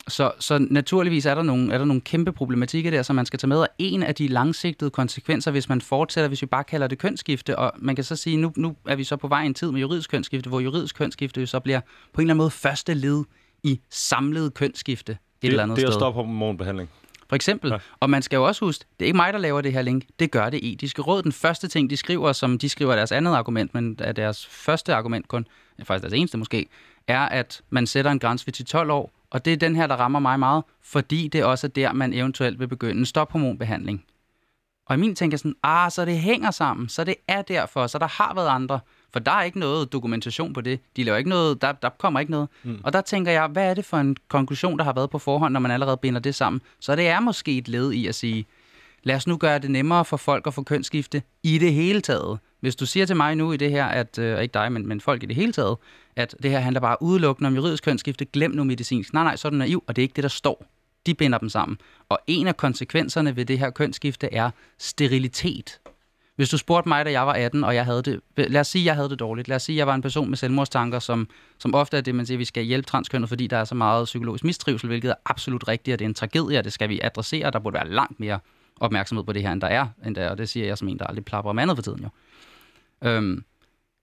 så, så naturligvis er der, nogle, er der nogle kæmpe problematikker der, som man skal tage med. Og en af de langsigtede konsekvenser, hvis man fortsætter, hvis vi bare kalder det kønsskifte, og man kan så sige, nu, nu er vi så på vej i en tid med juridisk kønsskifte, hvor juridisk kønsskifte jo så bliver på en eller anden måde første led i samlet kønsskifte et det, eller andet det er sted. at stoppe hormonbehandling. For eksempel. Ja. Og man skal jo også huske, det er ikke mig, der laver det her link. Det gør det etiske råd. Den første ting, de skriver, som de skriver deres andet argument, men er deres første argument kun, ja, faktisk deres eneste måske, er, at man sætter en grænse ved 10-12 år. Og det er den her, der rammer mig meget, fordi det også er der, man eventuelt vil begynde en stophormonbehandling. Og i min tænker sådan, ah, så det hænger sammen, så det er derfor, så der har været andre. For der er ikke noget dokumentation på det. De laver ikke noget, der, der kommer ikke noget. Mm. Og der tænker jeg, hvad er det for en konklusion, der har været på forhånd, når man allerede binder det sammen? Så det er måske et led i at sige, lad os nu gøre det nemmere for folk at få kønsskifte i det hele taget. Hvis du siger til mig nu i det her, at, øh, ikke dig, men, men folk i det hele taget, at det her handler bare udelukkende om juridisk kønsskifte, glem nu medicinsk. Nej, nej, så er du naiv, og det er ikke det, der står. De binder dem sammen. Og en af konsekvenserne ved det her kønsskifte er sterilitet. Hvis du spurgte mig, da jeg var 18, og jeg havde det... Lad os sige, jeg havde det dårligt. Lad os sige, jeg var en person med selvmordstanker, som, som ofte er det, man siger, vi skal hjælpe transkønnet, fordi der er så meget psykologisk mistrivsel, hvilket er absolut rigtigt, og det er en tragedie, og det skal vi adressere. Der burde være langt mere opmærksomhed på det her, end der er. End der, og det siger jeg som en, der aldrig plapper om andet for tiden jo. Øhm,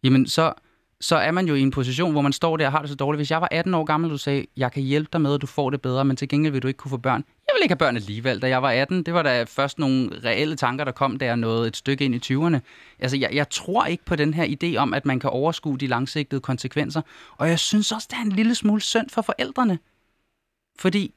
jamen, så, så er man jo i en position, hvor man står der og har det så dårligt. Hvis jeg var 18 år gammel, og du sagde, jeg kan hjælpe dig med, at du får det bedre, men til gengæld vil du ikke kunne få børn. Vil ikke have børn alligevel. Da jeg var 18, det var da først nogle reelle tanker, der kom, der nåede et stykke ind i 20'erne. Altså, jeg, jeg tror ikke på den her idé om, at man kan overskue de langsigtede konsekvenser. Og jeg synes også, det er en lille smule synd for forældrene. Fordi,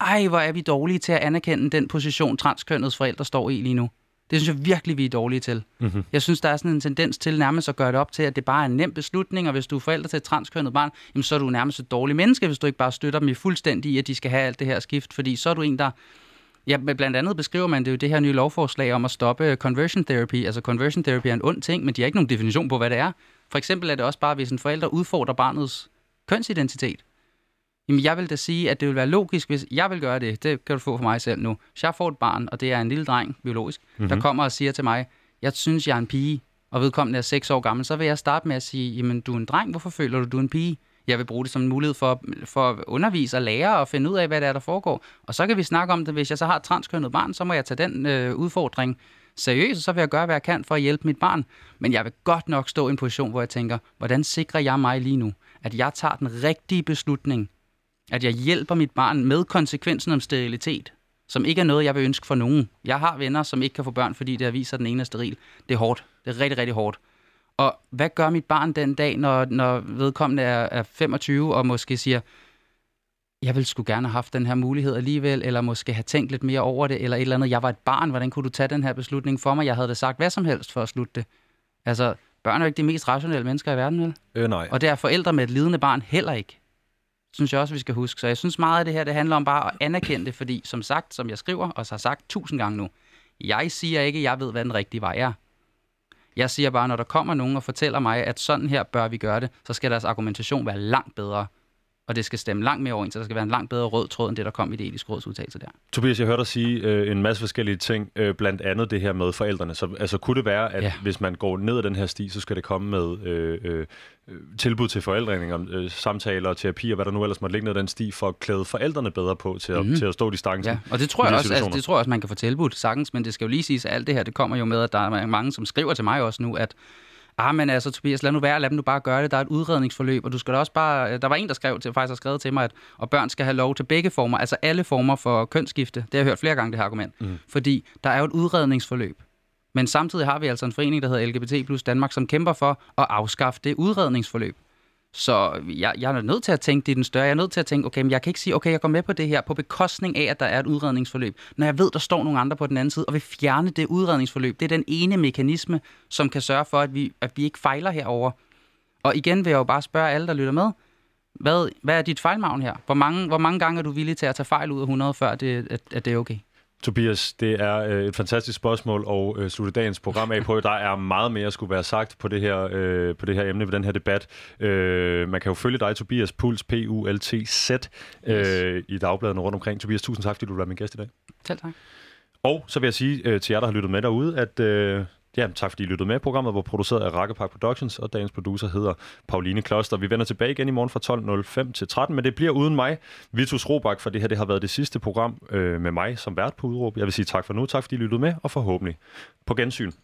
ej, hvor er vi dårlige til at anerkende den position, transkønnets forældre står i lige nu. Det synes jeg virkelig, vi er dårlige til. Mm-hmm. Jeg synes, der er sådan en tendens til nærmest at gøre det op til, at det bare er en nem beslutning, og hvis du er forældre til et transkønnet barn, jamen, så er du nærmest et dårligt menneske, hvis du ikke bare støtter dem i fuldstændig i, at de skal have alt det her skift, fordi så er du en, der... Ja, blandt andet beskriver man det jo det her nye lovforslag om at stoppe conversion therapy. Altså conversion therapy er en ond ting, men de har ikke nogen definition på, hvad det er. For eksempel er det også bare, hvis en forælder udfordrer barnets kønsidentitet. Jamen, jeg vil da sige, at det vil være logisk, hvis jeg vil gøre det. Det kan du få for mig selv nu. Hvis jeg får et barn, og det er en lille dreng, biologisk, mm-hmm. der kommer og siger til mig, jeg synes, jeg er en pige, og vedkommende er 6 år gammel, så vil jeg starte med at sige, jamen, du er en dreng, hvorfor føler du, du er en pige? Jeg vil bruge det som en mulighed for, for at undervise og lære og finde ud af, hvad det er, der foregår. Og så kan vi snakke om det. Hvis jeg så har et transkønnet barn, så må jeg tage den øh, udfordring seriøst, så vil jeg gøre, hvad jeg kan for at hjælpe mit barn. Men jeg vil godt nok stå i en position, hvor jeg tænker, hvordan sikrer jeg mig lige nu, at jeg tager den rigtige beslutning, at jeg hjælper mit barn med konsekvensen om sterilitet, som ikke er noget, jeg vil ønske for nogen. Jeg har venner, som ikke kan få børn, fordi det har vist sig, at den ene er steril. Det er hårdt. Det er rigtig, rigtig hårdt. Og hvad gør mit barn den dag, når, når vedkommende er, er 25 og måske siger, jeg ville sgu gerne have haft den her mulighed alligevel, eller måske have tænkt lidt mere over det, eller et eller andet. Jeg var et barn, hvordan kunne du tage den her beslutning for mig? Jeg havde da sagt hvad som helst for at slutte det. Altså, børn er jo ikke de mest rationelle mennesker i verden, vel? Øh, nej. Og det er forældre med et lidende barn heller ikke synes jeg også, vi skal huske. Så jeg synes meget af det her, det handler om bare at anerkende det, fordi som sagt, som jeg skriver, og så har sagt tusind gange nu, jeg siger ikke, at jeg ved, hvad den rigtige vej er. Jeg siger bare, når der kommer nogen og fortæller mig, at sådan her bør vi gøre det, så skal deres argumentation være langt bedre og det skal stemme langt mere overens, så der skal være en langt bedre rød tråd, end det, der kom i det etiske råds udtalelse der. Tobias, jeg hørte dig sige øh, en masse forskellige ting, øh, blandt andet det her med forældrene. Så altså, kunne det være, at ja. hvis man går ned ad den her sti, så skal det komme med øh, øh, tilbud til forældreninger, øh, samtaler og terapi, og hvad der nu ellers måtte ligge ned ad den sti, for at klæde forældrene bedre på til at, mm-hmm. til at stå distancen. Ja, og det tror, jeg også, altså, det tror jeg også, man kan få tilbudt sagtens, men det skal jo lige siges, at alt det her, det kommer jo med, at der er mange, som skriver til mig også nu, at Ah, men altså, Tobias, lad nu være, lad dem nu bare gøre det. Der er et udredningsforløb, og du skal da også bare... Der var en, der skrev til, faktisk har skrevet til mig, at og børn skal have lov til begge former, altså alle former for kønsskifte. Det har jeg hørt flere gange, det her argument. Mm. Fordi der er jo et udredningsforløb. Men samtidig har vi altså en forening, der hedder LGBT plus Danmark, som kæmper for at afskaffe det udredningsforløb. Så jeg, jeg er nødt til at tænke, det er den større. Jeg er nødt til at tænke, okay, men jeg kan ikke sige, okay, jeg går med på det her på bekostning af, at der er et udredningsforløb. Når jeg ved, der står nogle andre på den anden side, og vil fjerne det udredningsforløb. Det er den ene mekanisme, som kan sørge for, at vi, at vi ikke fejler herover. Og igen vil jeg jo bare spørge alle, der lytter med, hvad, hvad er dit fejlmavn her? Hvor mange, hvor mange gange er du villig til at tage fejl ud af 100, før det, at, at det er okay? Tobias, det er øh, et fantastisk spørgsmål og øh, slutte dagens program af på. Der er meget mere, skulle være sagt på det her, øh, på det her emne, på den her debat. Øh, man kan jo følge dig, Tobias Puls, P-U-L-T-Z, øh, yes. i dagbladene rundt omkring. Tobias, tusind tak, fordi du var min gæst i dag. Selv tak. Og så vil jeg sige øh, til jer, der har lyttet med derude, at øh, Ja, tak fordi I lyttede med. Programmet var produceret af Rakkepark Productions, og dagens producer hedder Pauline Kloster. Vi vender tilbage igen i morgen fra 12.05 til 13, men det bliver uden mig, Vitus Robak, for det her det har været det sidste program øh, med mig som vært på Udråb. Jeg vil sige tak for nu, tak fordi I lyttede med, og forhåbentlig på gensyn.